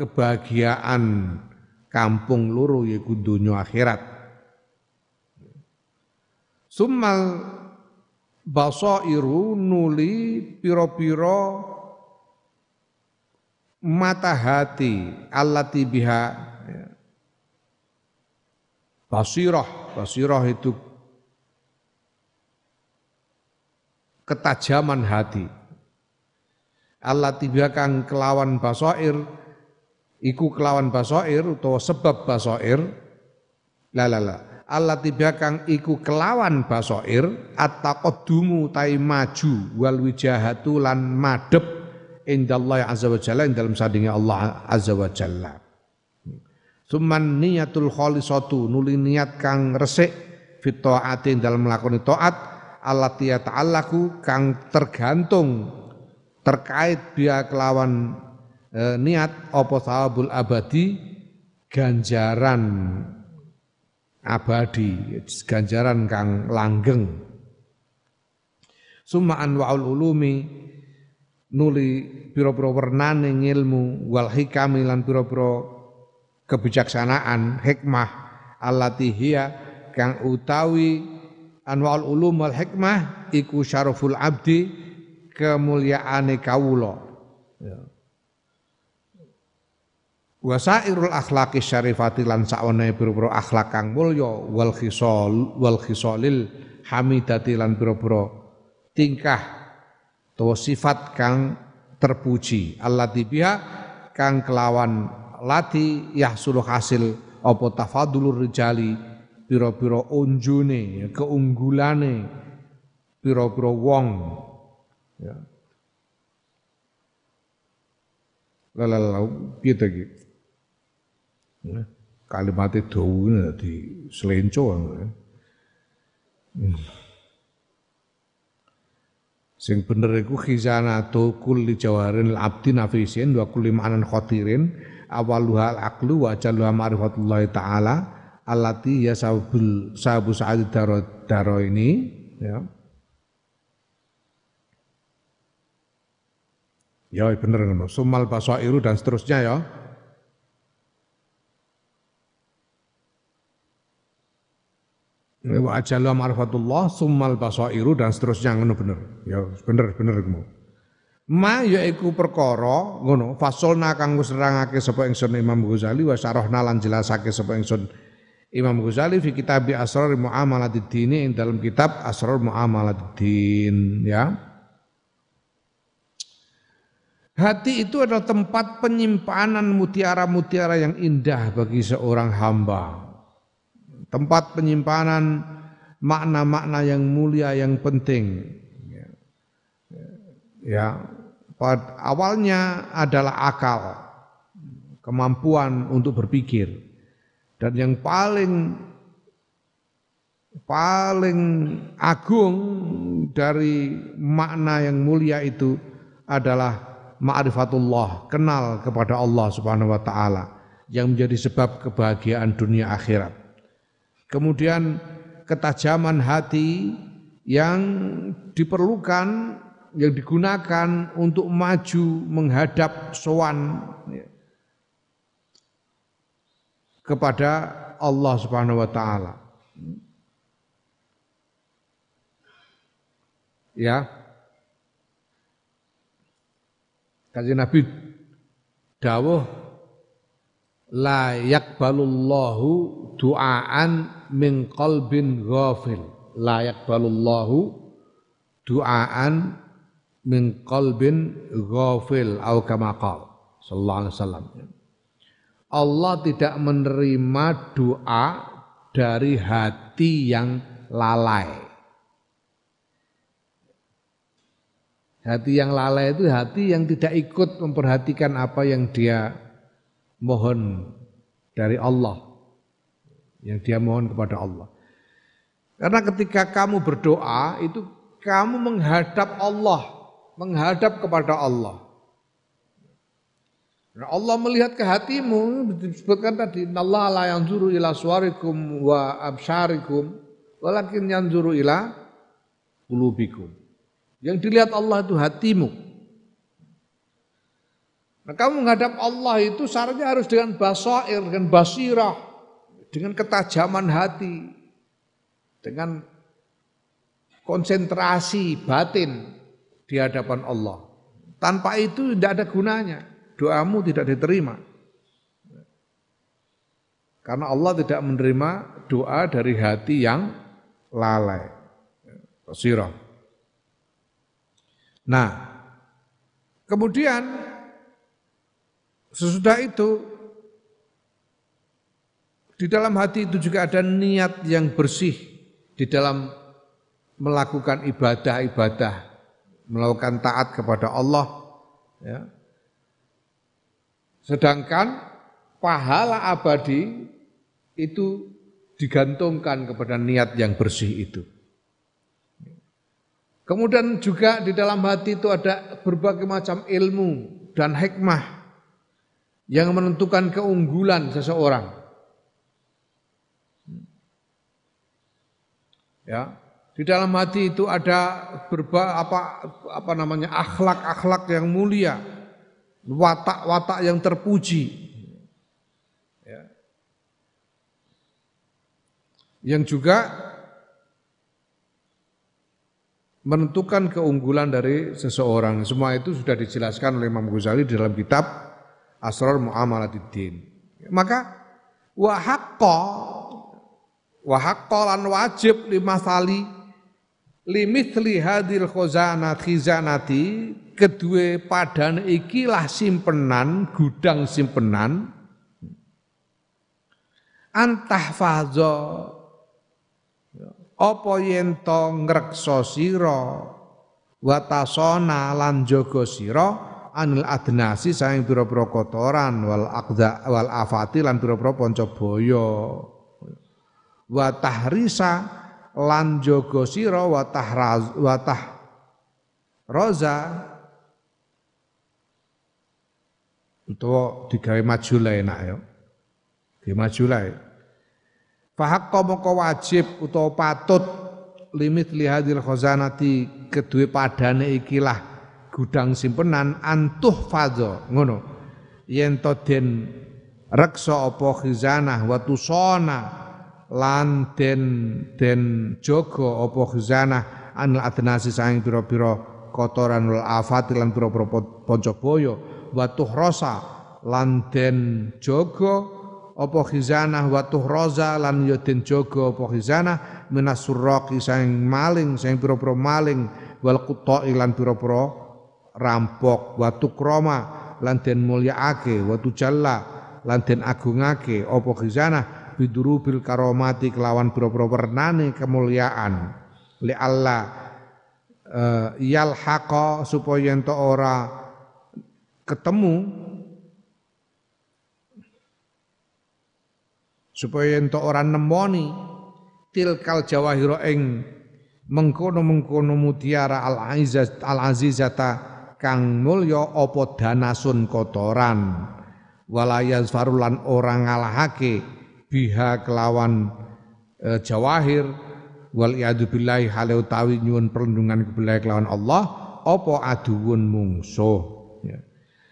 kebahagiaan kampung loro yaiku donya akhirat summal basairu nuli piro-piro mata hati allati biha ya. basirah basirah itu ketajaman hati Allah tiba kang kelawan basoir iku kelawan basoir utawa sebab basoir la la la Allah tiba kang iku kelawan basoir at-taqaddumu tai maju wal wijahatu lan madhep indallah azza wa jalla dalam sadinge Allah azza wa jalla. Suman niyatul khalisatu nuli niat kang resik fit taati dalam melakukan taat Allah ta'alaku kang tergantung terkait biya kelawan e, niat apa sawabul abadi? Ganjaran abadi ganjaran kang langgeng. Summa anwaul ulumi nuli pira-pira wernane ngilmu wal hikami lan pira-pira kebijaksanaan hikmah allati hiya kang utawi anwaul ulum wal hikmah iku syaraful abdi kemuliaane kawula. Ya wasairul akhlaqi syarifati lan sawane pira-pira akhlak kang mulya wal khisal wal khisalil hamidati lan pira-pira tingkah utawa sifat kang terpuji allati biha kang kelawan lati yahsulu hasil apa tafadulur rijali pira-pira unjune keunggulane pira-pira wong Ya. Kita gitu. Ya. Kalimatnya dawu di selenco. Ya. Hmm. Sing bener iku khizanatu kulli jawarin abdi nafisin wa kulli ma'anan khatirin awaluha al-aqlu wa jalluha ma'rifatullah ta'ala allati ya sabul sabu sa'ad daro, daro ini ya Ya bener ngono. Sumal basairu dan seterusnya ya. Wa ajalu ma'rifatullah summal basairu dan seterusnya ngono bener. Ya bener bener ngono. Ma yaiku perkara ngono fasolna kang wis nerangake sapa ingsun Imam Ghazali wa syarahna lan jelasake sapa ingsun Imam Ghazali fi kitab Asrar Muamalatid Dini ing dalam kitab Asrar Muamalatid Din ya. Hati itu adalah tempat penyimpanan mutiara-mutiara yang indah bagi seorang hamba. Tempat penyimpanan makna-makna yang mulia yang penting. Ya, ya pada awalnya adalah akal, kemampuan untuk berpikir. Dan yang paling paling agung dari makna yang mulia itu adalah ma'rifatullah, kenal kepada Allah Subhanahu wa taala yang menjadi sebab kebahagiaan dunia akhirat. Kemudian ketajaman hati yang diperlukan yang digunakan untuk maju menghadap sowan kepada Allah Subhanahu wa taala. Ya, Kanjeng Nabi dawuh la yaqbalullahu du'aan min qalbin ghafil. La yaqbalullahu du'aan min qalbin ghafil au kama qala sallallahu alaihi wasallam. Allah tidak menerima doa dari hati yang lalai. Hati yang lalai itu hati yang tidak ikut memperhatikan apa yang dia mohon dari Allah. Yang dia mohon kepada Allah. Karena ketika kamu berdoa itu kamu menghadap Allah, menghadap kepada Allah. Nah, Allah melihat ke hatimu disebutkan tadi Allah la yanzuru ila suwarikum wa absyarikum walakin yanzuru ila qulubikum. Yang dilihat Allah itu hatimu. Nah, kamu menghadap Allah itu syaratnya harus dengan basair, dengan basirah, dengan ketajaman hati, dengan konsentrasi batin di hadapan Allah. Tanpa itu tidak ada gunanya. Doamu tidak diterima. Karena Allah tidak menerima doa dari hati yang lalai. Basirah. Nah, kemudian Sesudah itu di dalam hati itu juga ada niat yang bersih di dalam melakukan ibadah-ibadah, melakukan taat kepada Allah. Ya. Sedangkan pahala abadi itu digantungkan kepada niat yang bersih itu. Kemudian juga di dalam hati itu ada berbagai macam ilmu dan hikmah yang menentukan keunggulan seseorang. Ya, di dalam hati itu ada berba apa apa namanya akhlak-akhlak yang mulia, watak-watak yang terpuji. Ya. Yang juga menentukan keunggulan dari seseorang. Semua itu sudah dijelaskan oleh Imam Ghazali dalam kitab asrar muamalatiddin. Maka wa haqqa wa haqqa lan wajib lima sali limithli hadil khazanah khizanati kedua padan ikilah simpenan gudang simpenan. Antah fazo apa yen to ngrekso sira watasona lan sira anil adnasi saing pira-pira kotoran wal wal afati lan pira-pira panca boyo wa tahrisa lan jaga sira wa tahraz wa tah roza. Utawa digawe maju lah enak ya. Digawe maju lah Fahakka moko wajib utawa patut limit lihadil khazanati kedue padane ikilah gudang simpenan antuh fadho ngono. Yen to den reksa apa khizanah wa tusana lan den den jaga apa khizanah anil adnasi saing pira-pira kotoran wal afat lan pira-pira boyo. Wa tuhrasa lan den jaga apa khizanah wa tuhraza lan ya den jaga apa khizanah minasurraqi saing maling saing pira-pira maling. Wal quta'i lan pira-pira rampok. Watu kroma lan den mulyaake. Watu jalla lan den agungake apa khizanah bidurubil karomati kelawan pira-pira wernane kemuliaan. Li Allah uh, yalhaqa supaya ento ora ketemu supaya ento ora nemoni tilkal jawahiro ing mengkono-mengkono mutiara al-azizata al-azizata kang mulya apa danasun kotoran. Walayaz farulan orang ngalahake biha kelawan e, jawahir wal iyadu billahi hale utawi nyuwun perlindungan kebillahi kelawan Allah apa aduun mungsuh. Ya.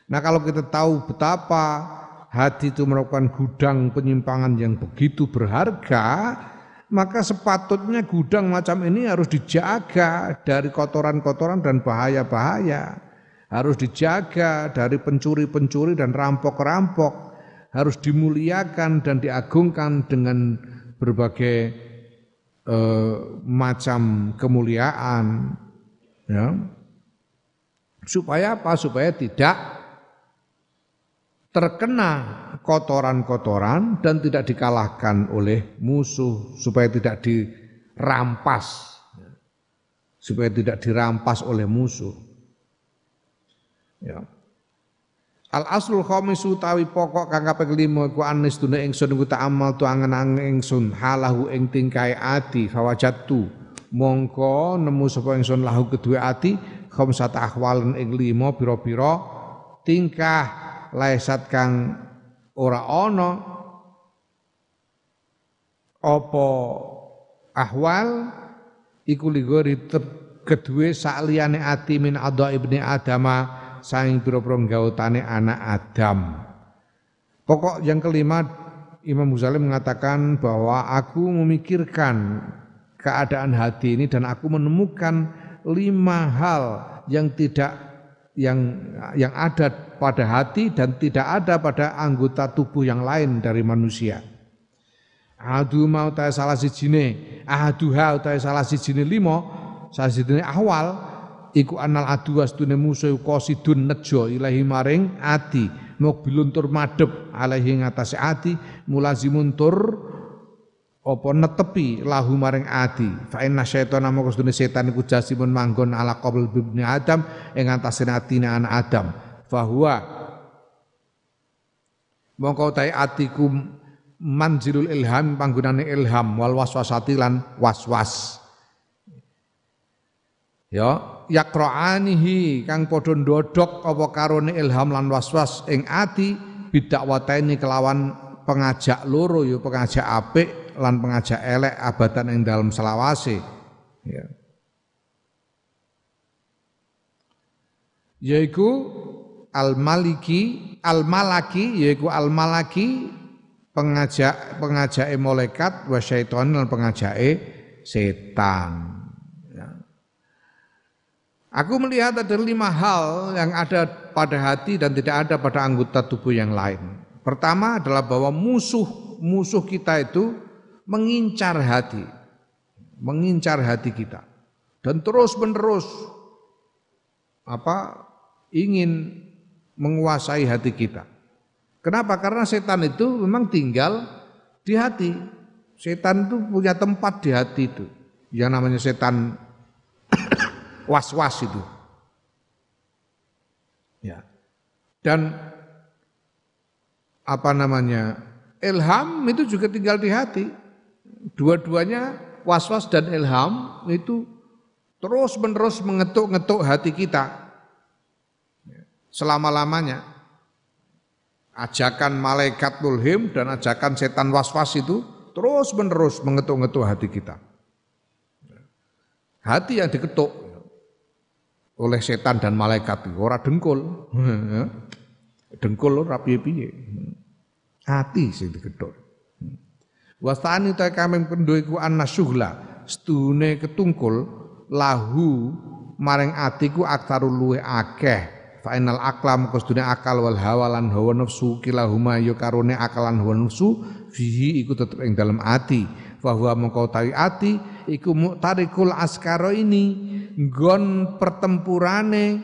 Nah kalau kita tahu betapa hati itu merupakan gudang penyimpangan yang begitu berharga maka sepatutnya gudang macam ini harus dijaga dari kotoran-kotoran dan bahaya-bahaya. Harus dijaga dari pencuri-pencuri dan rampok-rampok, harus dimuliakan dan diagungkan dengan berbagai eh, macam kemuliaan, ya. Supaya apa? Supaya tidak terkena kotoran-kotoran dan tidak dikalahkan oleh musuh, supaya tidak dirampas, supaya tidak dirampas oleh musuh. Ya. Al aslul khamis utawi pokok kang kaping 5 iku anis dune ingsun iku amal tu angen-angen ingsun halahu ing tingkai ati fawajatu mongko nemu sapa ingsun lahu kedua ati khamsat ahwalen ing 5 pira-pira tingkah laisat kang ora ana. Apa ahwal? Iku ligori kedue sakliyane ati min adha ibni adama saing pira-pira gautane anak Adam. Pokok yang kelima Imam Ghazali mengatakan bahwa aku memikirkan keadaan hati ini dan aku menemukan lima hal yang tidak yang yang ada pada hati dan tidak ada pada anggota tubuh yang lain dari manusia. Adu mau ta salah sijine, aduha ta salah sijine limo, salah sijine awal iku anal adu astune musuh qasidun nejo ilahi maring ati. Mobilun tur madhep alaihi ngatasé ati. Mulazimun tur apa netepi lahu maring ati. Fa inna syaitana moko sedune setan iku jasimun manggon ala qabl ibni adam ing ngatasé atine anak adam. Fahuwa mongko tai atiku manzilul ilham panggonane ilham wal waswasati lan waswas. Ya yaqra'anihi kang padha ndodhok apa karone ilham lan waswas ing ati bidakwataini kelawan pengajak loro ya pengajak apik lan pengajak elek abadan ing dalam selawase. Ya. Yaiku al maliki al malaki yaiku al malaki pengajak pengajake malaikat wa syaitan lan pengajake setan Aku melihat ada lima hal yang ada pada hati dan tidak ada pada anggota tubuh yang lain. Pertama adalah bahwa musuh musuh kita itu mengincar hati, mengincar hati kita dan terus menerus apa ingin menguasai hati kita. Kenapa? Karena setan itu memang tinggal di hati. Setan itu punya tempat di hati itu. Yang namanya setan was-was itu. Ya. Dan apa namanya? Ilham itu juga tinggal di hati. Dua-duanya was-was dan ilham itu terus-menerus mengetuk-ngetuk hati kita. Selama-lamanya. Ajakan malaikat mulhim dan ajakan setan was-was itu terus-menerus mengetuk-ngetuk hati kita. Hati yang diketuk oleh setan dan malaikat ora dengkul. dengkul ora piye-piye. Ati sing digethuk. Wastani ta kami pendho iku annasuhla, stune ketungkul lahu maring atiku aktaru luwe akeh. Fainal aklam kostune akal wal hawa lan hawa nafsu kilahuma ya karone akalan hawa nafsu fihi iku tetep ing dalam ati. Bahwa mengkau tawi ati iku muktarikul askaro ini nggon pertempurane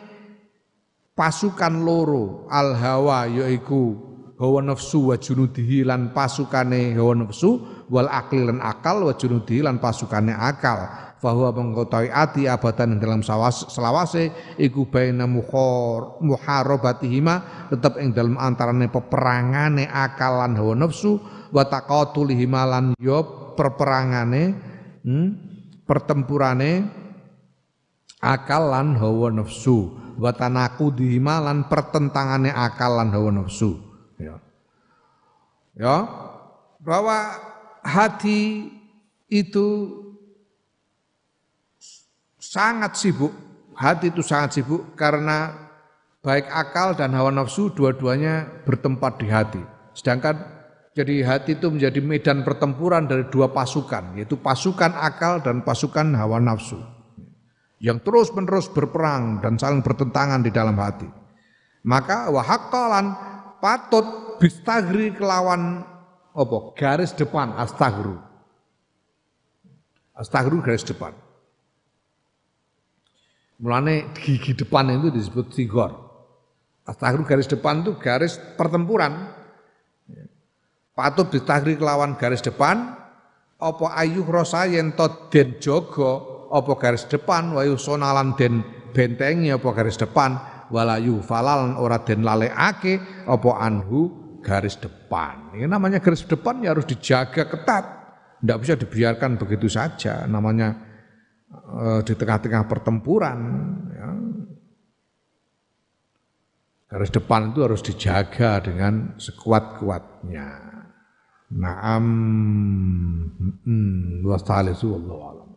pasukan loro al hawa yaiku hawa nafsu wa junudihi lan pasukane hawa nafsu wal akli lan akal wa junudihi lan pasukane akal. Bahwa mengkotai ati abadan dalam selawase iku baina mukhar muharabatihima tetap ing dalam antarane peperangane akal lan hawa nafsu wa taqatulihima lan yo perperangane hmm, pertempurane akal lan hawa nafsu. Wa tanaqudihima lan pertentangane akal lan hawa nafsu. Ya. Ya. Bahwa hati itu sangat sibuk. Hati itu sangat sibuk karena baik akal dan hawa nafsu dua-duanya bertempat di hati. Sedangkan jadi hati itu menjadi medan pertempuran dari dua pasukan yaitu pasukan akal dan pasukan hawa nafsu yang terus-menerus berperang dan saling bertentangan di dalam hati. Maka wahakalan patut bistagri kelawan apa garis depan astagru. Astagru garis depan. Mulane gigi depan itu disebut sigor. Astagru garis depan itu garis pertempuran. Patut bistagri kelawan garis depan apa ayuh rosa yen den jogo apa garis depan wayu sonalan den bentengi apa garis depan walayu falal ora den lalekake apa anhu garis depan. Ini namanya garis depan ya harus dijaga ketat. Tidak bisa dibiarkan begitu saja. Namanya e, di tengah-tengah pertempuran. Ya. Garis depan itu harus dijaga dengan sekuat-kuatnya. Naam, hmm, wa Allah alam.